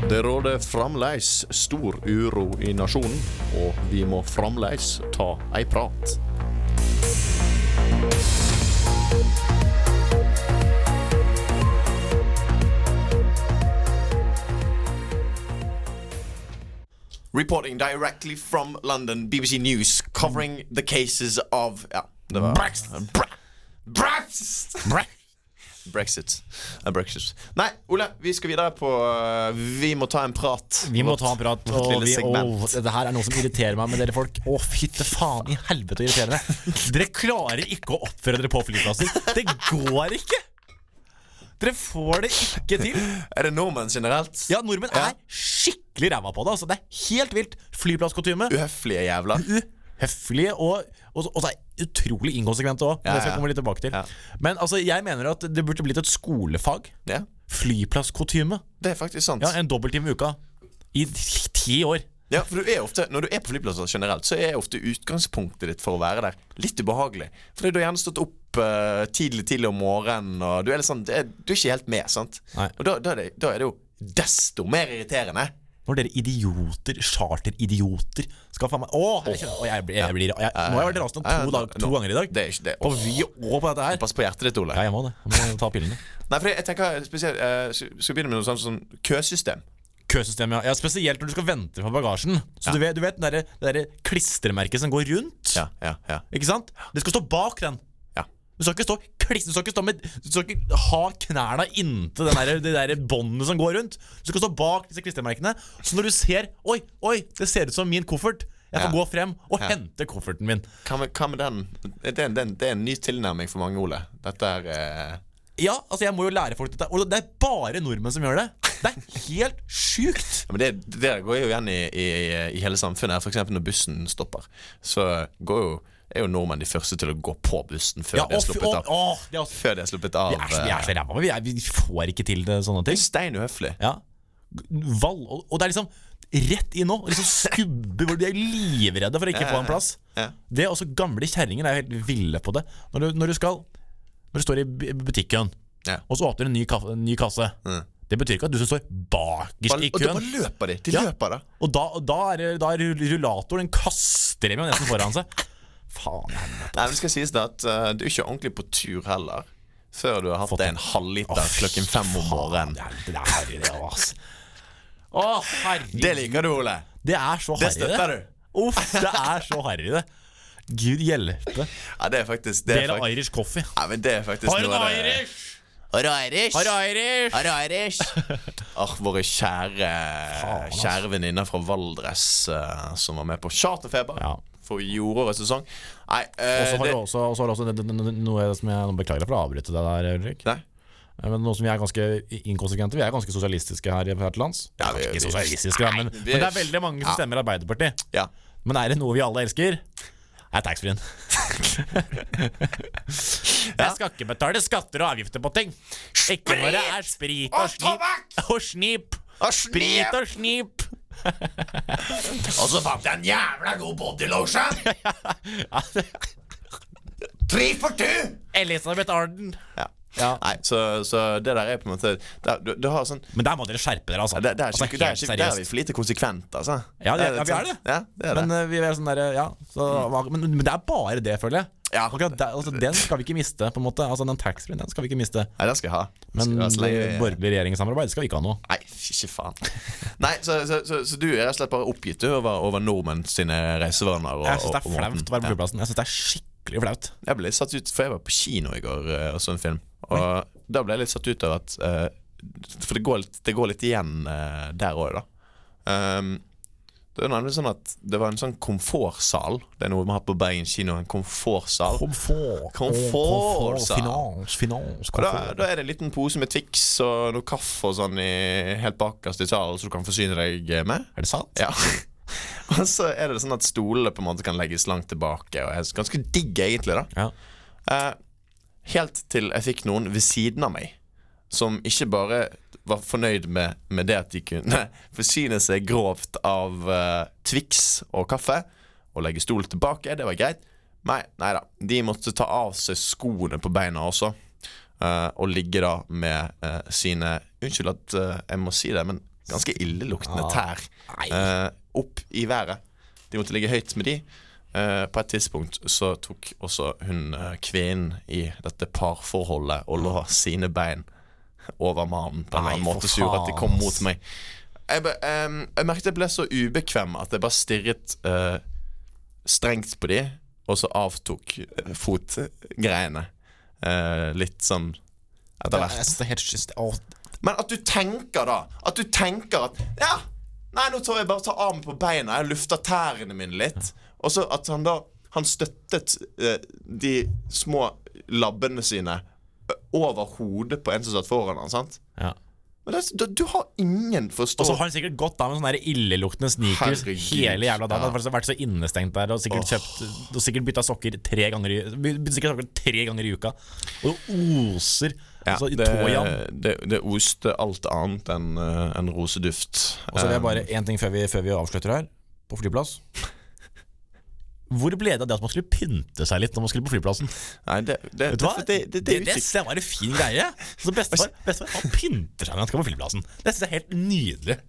[SPEAKER 2] Det råder fremdeles stor uro i nasjonen, og vi må fremdeles ta ei prat. Reporting directly from London, BBC News, covering the cases of Ja, det var
[SPEAKER 1] Brexit.
[SPEAKER 2] Bra Brexit! Brexit. Eh, Brexit. Nei, Ole, vi skal videre på eh, Vi må ta en prat.
[SPEAKER 1] Vi må ta en prat.
[SPEAKER 2] Vårt
[SPEAKER 1] Og vi, oh, dette her er noe som irriterer meg med dere folk. Å, fytte faen i helvete å irritere dere. Dere klarer ikke å oppføre dere på flyplasser. Det går ikke! Dere får det ikke til.
[SPEAKER 2] Er det nordmenn generelt?
[SPEAKER 1] Ja, nordmenn er skikkelig ræva på det. Altså. Det er helt vilt. Flyplasskostyme.
[SPEAKER 2] Uhøflige jævler.
[SPEAKER 1] Uhøflige og, og, og så er utrolig inkonsekvente òg.
[SPEAKER 2] Ja,
[SPEAKER 1] det skal jeg komme litt tilbake til. Men altså, jeg mener at det burde blitt et skolefag.
[SPEAKER 2] Ja,
[SPEAKER 1] Flyplasskutyme.
[SPEAKER 2] det er faktisk sant.
[SPEAKER 1] Ja, En dobbelttime i uka. I ti år.
[SPEAKER 2] Ja, for du er ofte, Når du er på flyplasser generelt, så er ofte utgangspunktet ditt for å være der litt ubehagelig. Fordi du har gjerne stått opp uh, tidlig tidlig om morgenen, og du er, litt sånn, det er, du er ikke helt med. sant?
[SPEAKER 1] Nei.
[SPEAKER 2] Og da, da, er det, da er det jo desto mer irriterende.
[SPEAKER 1] Når dere idioter, charteridioter, skal faen meg Åh, jeg, kjenner- jeg, blir- jeg, blir- jeg, Nå har jeg vært rasende to, dag, to
[SPEAKER 2] nå-
[SPEAKER 1] ganger i dag.
[SPEAKER 2] Det er ikke det.
[SPEAKER 1] På Vy og på dette her.
[SPEAKER 2] Pass på hjertet ditt, Ole.
[SPEAKER 1] Ja, jeg må det. Jeg må ta pillene.
[SPEAKER 2] Nei, for jeg tenker spesielt uh, Skal begynne med noe sånt som køsystem?
[SPEAKER 1] Køsystem, ja. ja. Spesielt når du skal vente på bagasjen. Så
[SPEAKER 2] Ja.
[SPEAKER 1] du vet, du vet det derre- der klistremerket som går rundt?
[SPEAKER 2] Ja, ja, ja.
[SPEAKER 1] Ikke sant? Det skal stå bak den. Du skal ikke stå kliss, Du skal ikke stå med Du skal ikke ha knærne inntil den der, det der båndet som går rundt. Du skal stå bak disse klistremerkene. Så når du ser Oi, oi, det ser ut som min koffert. Jeg får
[SPEAKER 2] Ja.
[SPEAKER 1] gå frem og
[SPEAKER 2] Ja.
[SPEAKER 1] hente kofferten min.
[SPEAKER 2] Hva med, hva med den? Det er, en- det er en ny tilnærming for mange, Ole. Dette er eh,
[SPEAKER 1] Ja, altså jeg må jo lære folk dette. Og det er bare nordmenn som gjør det. Det er helt sjukt.
[SPEAKER 2] Ja, men det, det går jo igjen i, i, i hele samfunnet. Eksempel når bussen stopper, så går jo, er jo nordmenn de første til å gå på bussen før
[SPEAKER 1] Ja,
[SPEAKER 2] de
[SPEAKER 1] er
[SPEAKER 2] sluppet av.
[SPEAKER 1] åh, det er også,
[SPEAKER 2] Før de er sluppet av.
[SPEAKER 1] vi, er vi er så
[SPEAKER 2] eh,
[SPEAKER 1] ræva. Vi, vi får ikke til det, sånne
[SPEAKER 2] det
[SPEAKER 1] ting.
[SPEAKER 2] er stein uhøflig.
[SPEAKER 1] Ja. Val, og, og det er liksom rett inn nå. Liksom skubbe hvor De er livredde for å ikke
[SPEAKER 2] Ja,
[SPEAKER 1] få en plass.
[SPEAKER 2] ja.
[SPEAKER 1] Det er også Gamle kjerringer er helt ville på det. Når du, når du skal Når du står i bu- butikken,
[SPEAKER 2] Ja.
[SPEAKER 1] og så åpner du en ny, kaffe, en ny kasse
[SPEAKER 2] Mm.
[SPEAKER 1] Det betyr ikke at du som står bakerst
[SPEAKER 2] i
[SPEAKER 1] i
[SPEAKER 2] og da
[SPEAKER 1] køen
[SPEAKER 2] løper de. De
[SPEAKER 1] Ja.
[SPEAKER 2] løper da.
[SPEAKER 1] Og da, da, er, da er rullatoren Den kaster dem jo nesten foran seg. Faen helvete.
[SPEAKER 2] Nei, men det skal sies det at uh, du er ikke ordentlig på tur heller. Før du har hatt deg
[SPEAKER 1] en-
[SPEAKER 2] halvliter oh, klokken fem om morgenen.
[SPEAKER 1] Det er harry, det òg, ass. Å, herregud.
[SPEAKER 2] Det liker du, Ole.
[SPEAKER 1] Det er så
[SPEAKER 2] Det støtter
[SPEAKER 1] det.
[SPEAKER 2] du.
[SPEAKER 1] Uff, det er så harry, det. Gud hjelpe.
[SPEAKER 2] Ja, det er faktisk Det er faktisk...
[SPEAKER 1] Irish coffee.
[SPEAKER 2] ja, men det er faktisk
[SPEAKER 1] Har
[SPEAKER 2] noe av det
[SPEAKER 1] Irish!
[SPEAKER 2] Har du Irish?
[SPEAKER 1] Har du Irish!
[SPEAKER 2] Har du Irish? Ach, våre kjære
[SPEAKER 1] Faen.
[SPEAKER 2] Kjære venninner fra Valdres uh, som var med på Charterfeber
[SPEAKER 1] Ja.
[SPEAKER 2] For fjorårets sesong. Nei,
[SPEAKER 1] Og
[SPEAKER 2] eh,
[SPEAKER 1] så har
[SPEAKER 2] det,
[SPEAKER 1] du også, og så har du også det- det- det- noe som jeg beklager for å avbryte deg der, Ulrik.
[SPEAKER 2] Nei.
[SPEAKER 1] Men noe som vi er ganske inkonsekvente. Vi er ganske sosialistiske her, her til lands.
[SPEAKER 2] Ja, vi-
[SPEAKER 1] ikke sosialistiske, nei, men,
[SPEAKER 2] vi-
[SPEAKER 1] men det er veldig mange som
[SPEAKER 2] Ja.
[SPEAKER 1] stemmer Arbeiderpartiet.
[SPEAKER 2] Ja.
[SPEAKER 1] Men er det noe vi alle elsker? er taxfree-en. Jeg skal ikke betale skatter og avgifter på ting. Ikke når det er sprit og snip. Og snip. Sprit og snip.
[SPEAKER 2] Og så fant jeg en jævla god bodylotion! Tre for two!
[SPEAKER 1] Elisabeth Arden.
[SPEAKER 2] Ja.
[SPEAKER 1] Ja.
[SPEAKER 2] Nei, så, så det der er på en måte det, du, du har sånn
[SPEAKER 1] Men der må dere skjerpe dere, altså.
[SPEAKER 2] det, det er
[SPEAKER 1] altså,
[SPEAKER 2] ikke, det er ikke, der er vi for lite konsekvent, altså.
[SPEAKER 1] Ja, det,
[SPEAKER 2] er
[SPEAKER 1] ja, vi er det.
[SPEAKER 2] Ja, det er
[SPEAKER 1] Men
[SPEAKER 2] det.
[SPEAKER 1] eh, vi er sånn derre Ja. Så, men, men det er bare det, føler jeg.
[SPEAKER 2] Ja.
[SPEAKER 1] Akkurat der, altså, den skal vi ikke miste, på en måte. Altså, den taxfree-en den skal vi ikke miste.
[SPEAKER 2] Nei, den skal jeg ha.
[SPEAKER 1] Men borgerlig regjeringssamarbeid skal vi ikke ha nå.
[SPEAKER 2] Nei, ikke faen. Nei, så, så, så, så du er rett og slett bare oppgitt over, over nordmenn sine reisevaner?
[SPEAKER 1] Jeg syns det er flaut å være på flyplassen. Jeg synes det er skikkelig flaut.
[SPEAKER 2] Jeg ble litt satt ut, for jeg var på kino i går eh, og så en film. Og da ble jeg litt satt ut av at eh, For det går litt, det går litt igjen eh, der òg, da. Um, det er nemlig sånn at det var en sånn komfortsal. Det er noe vi har på Bergen kino. En komfortsal.
[SPEAKER 1] Komfort.
[SPEAKER 2] Komfort.
[SPEAKER 1] Finans, finans,
[SPEAKER 2] komfort. da, da er det en liten pose med Twix og noe kaffe og sånn i, helt bakerst i salen, så du kan forsyne deg med.
[SPEAKER 1] Er det sant?
[SPEAKER 2] Ja. Og så er det sånn at stolene på en måte kan legges langt tilbake, og er ganske digg, egentlig. da
[SPEAKER 1] Ja.
[SPEAKER 2] Eh, Helt til jeg fikk noen ved siden av meg som ikke bare var fornøyd med, med det at de kunne forsyne seg grovt av uh, Twix og kaffe og legge stol tilbake. Det var greit. Nei, nei da. De måtte ta av seg skoene på beina også. Uh, og ligge da med uh, sine Unnskyld at jeg må si det, men ganske illeluktende
[SPEAKER 1] Ah,
[SPEAKER 2] tær opp i været. De måtte ligge høyt med de. Uh, på et tidspunkt så tok også hun uh, kvinnen i dette parforholdet og lå sine bein over mannen på en
[SPEAKER 1] Nei,
[SPEAKER 2] annen måte, sur at de kom mot meg. jeg, be- em, jeg merket jeg ble så ubekvem at jeg bare stirret uh, strengt på de, og så avtok eh, fotgreiene. uh, litt sånn etter hvert.
[SPEAKER 1] Er
[SPEAKER 2] Men at du tenker da At du tenker at Ja, nei, nå tar jeg bare tar armen på beina Jeg lufter tærne mine litt Og så at han da Han støttet uh, de små labbene sine Over hodet på en som satt foran han, sant?
[SPEAKER 1] Ja.
[SPEAKER 2] Men det, du, du har ingen
[SPEAKER 1] Og så har han sikkert gått av med sånne illeluktende sneakers
[SPEAKER 2] Herregud.
[SPEAKER 1] hele jævla dagen.
[SPEAKER 2] Ja.
[SPEAKER 1] Han har vært så innestengt der og sikkert kjøpt Og sikkert bytta sokker tre ganger i sikkert sokker tre ganger i uka. Og oser altså,
[SPEAKER 2] det, det, det oste alt annet enn eh, enn roseduft
[SPEAKER 1] Og så vil jeg
[SPEAKER 2] Eh,
[SPEAKER 1] bare én ting før vi, før vi avslutter her. På flyplass. Hvor ble det av det at man skulle pynte seg litt når man skulle på flyplassen?
[SPEAKER 2] Nei, det, det,
[SPEAKER 1] Vet du hva?
[SPEAKER 2] det, det, det, det,
[SPEAKER 1] det, var en fin greie. Så bestefar, bestefar han pynter seg når han skal på flyplassen. Det synes jeg er helt nydelig.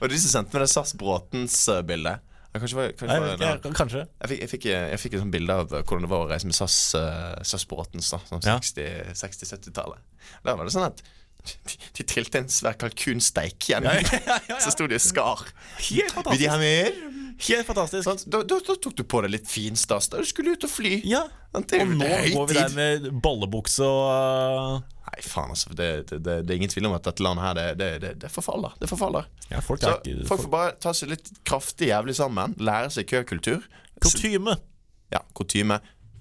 [SPEAKER 2] Og de som sendte meg det SAS Bråtens-bildet Kanskje var, kanskje
[SPEAKER 1] Jeg
[SPEAKER 2] var det
[SPEAKER 1] ikke, Kanskje.
[SPEAKER 2] Jeg fikk, jeg, fikk, jeg fikk et sånt bilde av hvordan det var å reise med SAS, uh, SAS Bråtens da, sånn
[SPEAKER 1] Ja.
[SPEAKER 2] 60-70-tallet. Da var det sånn at de, de trilte en svær kalkunsteik igjen.
[SPEAKER 1] Ja, ja, ja.
[SPEAKER 2] Så sto de og skar.
[SPEAKER 1] Helt
[SPEAKER 2] Vil de ha
[SPEAKER 1] fantastisk.
[SPEAKER 2] mer?
[SPEAKER 1] Helt fantastisk.
[SPEAKER 2] Sånn, da, da, da tok du på deg litt finstas da du skulle ut og fly.
[SPEAKER 1] Ja.
[SPEAKER 2] Er
[SPEAKER 1] Og nå går vi der med ballebukse og uh,
[SPEAKER 2] Nei, faen altså. Det, det, det, det er ingen tvil om at dette landet her, det, det, forfaller. Det forfaller.
[SPEAKER 1] Ja, folk
[SPEAKER 2] Så
[SPEAKER 1] ikke
[SPEAKER 2] folk får bare ta seg litt kraftig jævlig sammen. Lære seg køkultur.
[SPEAKER 1] Kutyme.
[SPEAKER 2] Ja, kutyme.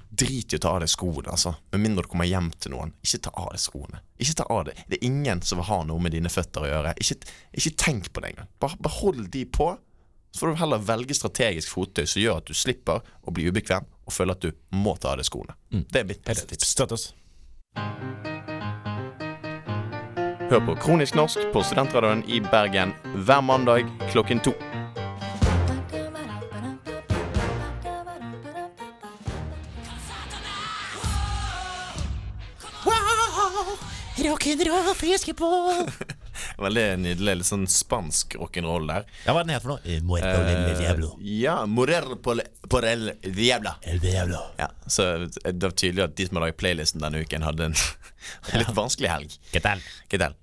[SPEAKER 2] Drit i å ta av deg skoene, altså. Med mindre du kommer hjem til noen. Ikke ta av deg skoene. Ikke ta av deg Det er ingen som vil ha noe med dine føtter å gjøre. Ikke, ikke tenk på det engang. Bare behold de på. Så får du heller velge strategisk fottøy som gjør at du slipper å bli ubekvem og føle at du må ta av deg skoene. Det er mitt beste tips.
[SPEAKER 1] Støttes.
[SPEAKER 2] Hør på Kronisk norsk på Studentradioen i Bergen hver mandag klokken to.
[SPEAKER 1] Rock'n'roll, friske på
[SPEAKER 2] Veldig nydelig. Litt sånn spansk rock'n'roll der.
[SPEAKER 1] Ja, hva er den het for noe? Eh, Muerto del diablo.
[SPEAKER 2] ja, Morer por, por el diabla.
[SPEAKER 1] El diablo.
[SPEAKER 2] Ja, så det var tydelig at de som har laget playlisten denne uken, hadde en litt vanskelig helg.
[SPEAKER 1] Ketel. tal?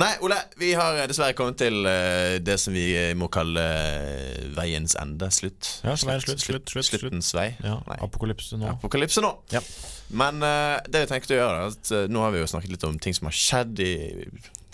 [SPEAKER 2] Nei, Ole, vi har dessverre kommet til uh, det som vi eh, må kalle uh, veiens ende. Slutt.
[SPEAKER 1] Ja, slutt, slutt, slutt, slutt.
[SPEAKER 2] Sluttens vei.
[SPEAKER 1] Ja,
[SPEAKER 2] Nei.
[SPEAKER 1] apokalypse nå.
[SPEAKER 2] Apokalypse nå.
[SPEAKER 1] Ja.
[SPEAKER 2] Men uh, det vi tenkte å gjøre, at eh, nå har vi jo snakket litt om ting som har skjedd i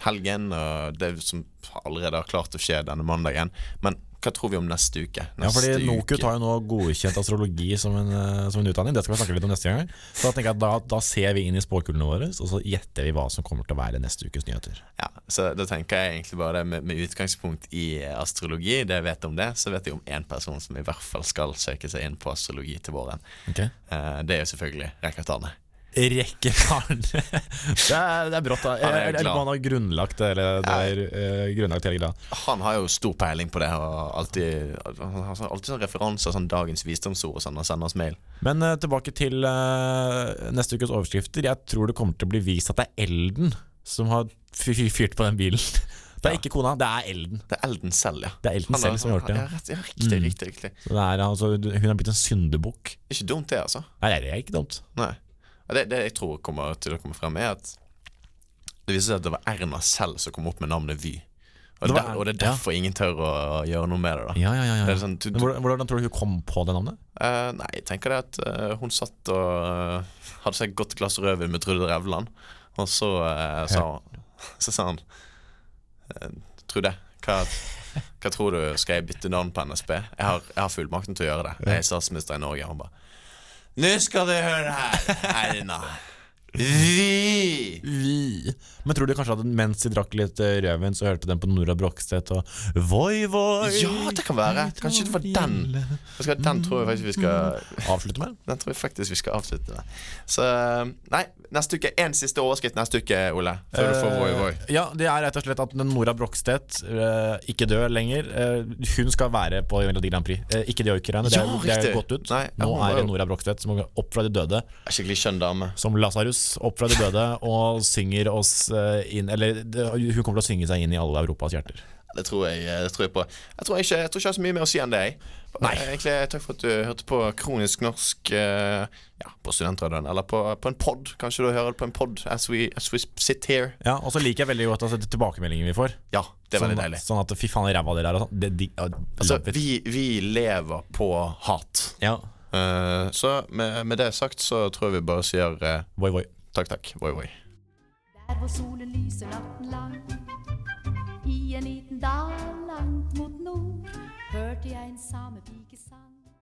[SPEAKER 2] helgen, og det som allerede har klart å skje denne mandagen. Men hva tror vi om neste uke?
[SPEAKER 1] Ja, fordi NOKUT har jo nå godkjent astrologi som en, eh, som en utdanning. Det skal vi snakke litt om neste gang. Så da tenker jeg at da, da ser vi inn i spåkulene våre, og så gjetter vi hva som kommer til å være neste ukes nyheter.
[SPEAKER 2] Ja, så da tenker jeg egentlig bare det med, med utgangspunkt i astrologi. Det jeg vet om det, så vet jeg om én person som i hvert fall skal søke seg inn på astrologi til våren.
[SPEAKER 1] Okay.
[SPEAKER 2] Eh, det er jo selvfølgelig Rekard Arne.
[SPEAKER 1] Rekkefaren. det, er, det er brått, da.
[SPEAKER 2] Er
[SPEAKER 1] Jeg, han har grunnlagt eller, det er, eh, hele greia.
[SPEAKER 2] Han har jo stor peiling på det, og alltid, han har alltid sånn referanser, sånn dagens visdomsord og sånn, og sender oss mail.
[SPEAKER 1] Men uh, tilbake til uh, neste ukes overskrifter. Jeg tror det kommer til å bli vist at det er Elden som har fy- fy- fyrt på den bilen. Det er
[SPEAKER 2] Ja.
[SPEAKER 1] ikke kona, det er Elden.
[SPEAKER 2] Det er Elden selv, ja.
[SPEAKER 1] Det er Elden selv som har gjort det.
[SPEAKER 2] Ja, riktig,
[SPEAKER 1] Mm.
[SPEAKER 2] riktig, riktig.
[SPEAKER 1] Så det er, altså, hun har blitt en syndebukk.
[SPEAKER 2] Ikke dumt, det, altså.
[SPEAKER 1] Nei, det er ikke dumt.
[SPEAKER 2] Nei. Ja, Det, det jeg tror kommer til å komme frem, er at det viser seg at det var Erna selv som kom opp med navnet Vy. Og,
[SPEAKER 1] Det var
[SPEAKER 2] og det er
[SPEAKER 1] derfor
[SPEAKER 2] derfor ingen tør å gjøre noe med det. da
[SPEAKER 1] Ja, ja, ja, ja.
[SPEAKER 2] Sånn, du,
[SPEAKER 1] Men hvordan, tror du hun kom på det navnet?
[SPEAKER 2] Uh, nei, jeg tenker det at uh, hun satt og uh, hadde seg et godt glass rødvin med Trude Revland, og så sa Så sa han Trude, hva, hva tror du Skal jeg bytte navn på NSB? Jeg har, jeg har fullmakten til å gjøre det. Jeg er statsminister i Norge. Han bare Nå skal du høre her, Erna. Vi
[SPEAKER 1] Vi. Men tror du kanskje at mens de drakk litt eh, rødvin, så hørte de på Nora Brogstedt og Voi, voi
[SPEAKER 2] Ja, det kan være. Kanskje det var den. Den tror jeg faktisk vi skal
[SPEAKER 1] Avslutte med?
[SPEAKER 2] Den tror jeg faktisk vi skal avslutte med. Så nei, neste uke. Én siste overskrift neste uke, Ole. Før du får voi voi.
[SPEAKER 1] Eh, Ja, det er rett og slett at Nora Brogstedt uh, ikke dør lenger. Eh, hun skal være på Melodi Grand Prix. Eh, ikke de joikerne. Det,
[SPEAKER 2] Ja,
[SPEAKER 1] er- det er gått ut.
[SPEAKER 2] Nei,
[SPEAKER 1] Nå er det Nora Brogstedt som går opp fra de døde,
[SPEAKER 2] Skikkelig skjønn dame.
[SPEAKER 1] som Lasarus opp fra de døde, og synger oss eh, inn Eller hun kommer til å synge seg inn i alle Europas hjerter.
[SPEAKER 2] Det tror jeg, det tror jeg på. Jeg tror, ikke, jeg tror ikke jeg har så mye mer å si enn det. jeg.
[SPEAKER 1] Nei.
[SPEAKER 2] Egentlig, Takk for at du hørte på Kronisk norsk eh, Ja, på Studentradioen. Eller på, på en pod. Kanskje du hører det på en pod as we, as we sit here.
[SPEAKER 1] Ja, Og så liker jeg veldig godt altså, tilbakemeldingene vi får.
[SPEAKER 2] Ja, det er veldig
[SPEAKER 1] sånn,
[SPEAKER 2] deilig.
[SPEAKER 1] Sånn at fy faen, ræva dere er og sånn. I
[SPEAKER 2] Altså, vi, vi lever på hat.
[SPEAKER 1] Ja.
[SPEAKER 2] Eh, så med, med det sagt så tror jeg vi bare sier uh,
[SPEAKER 1] Voi, voi.
[SPEAKER 2] takk, takk. Voi, voi.
[SPEAKER 4] Der hvor solen lyser natten lang I en liten dal langt mot nord Hørte jeg en samepike sang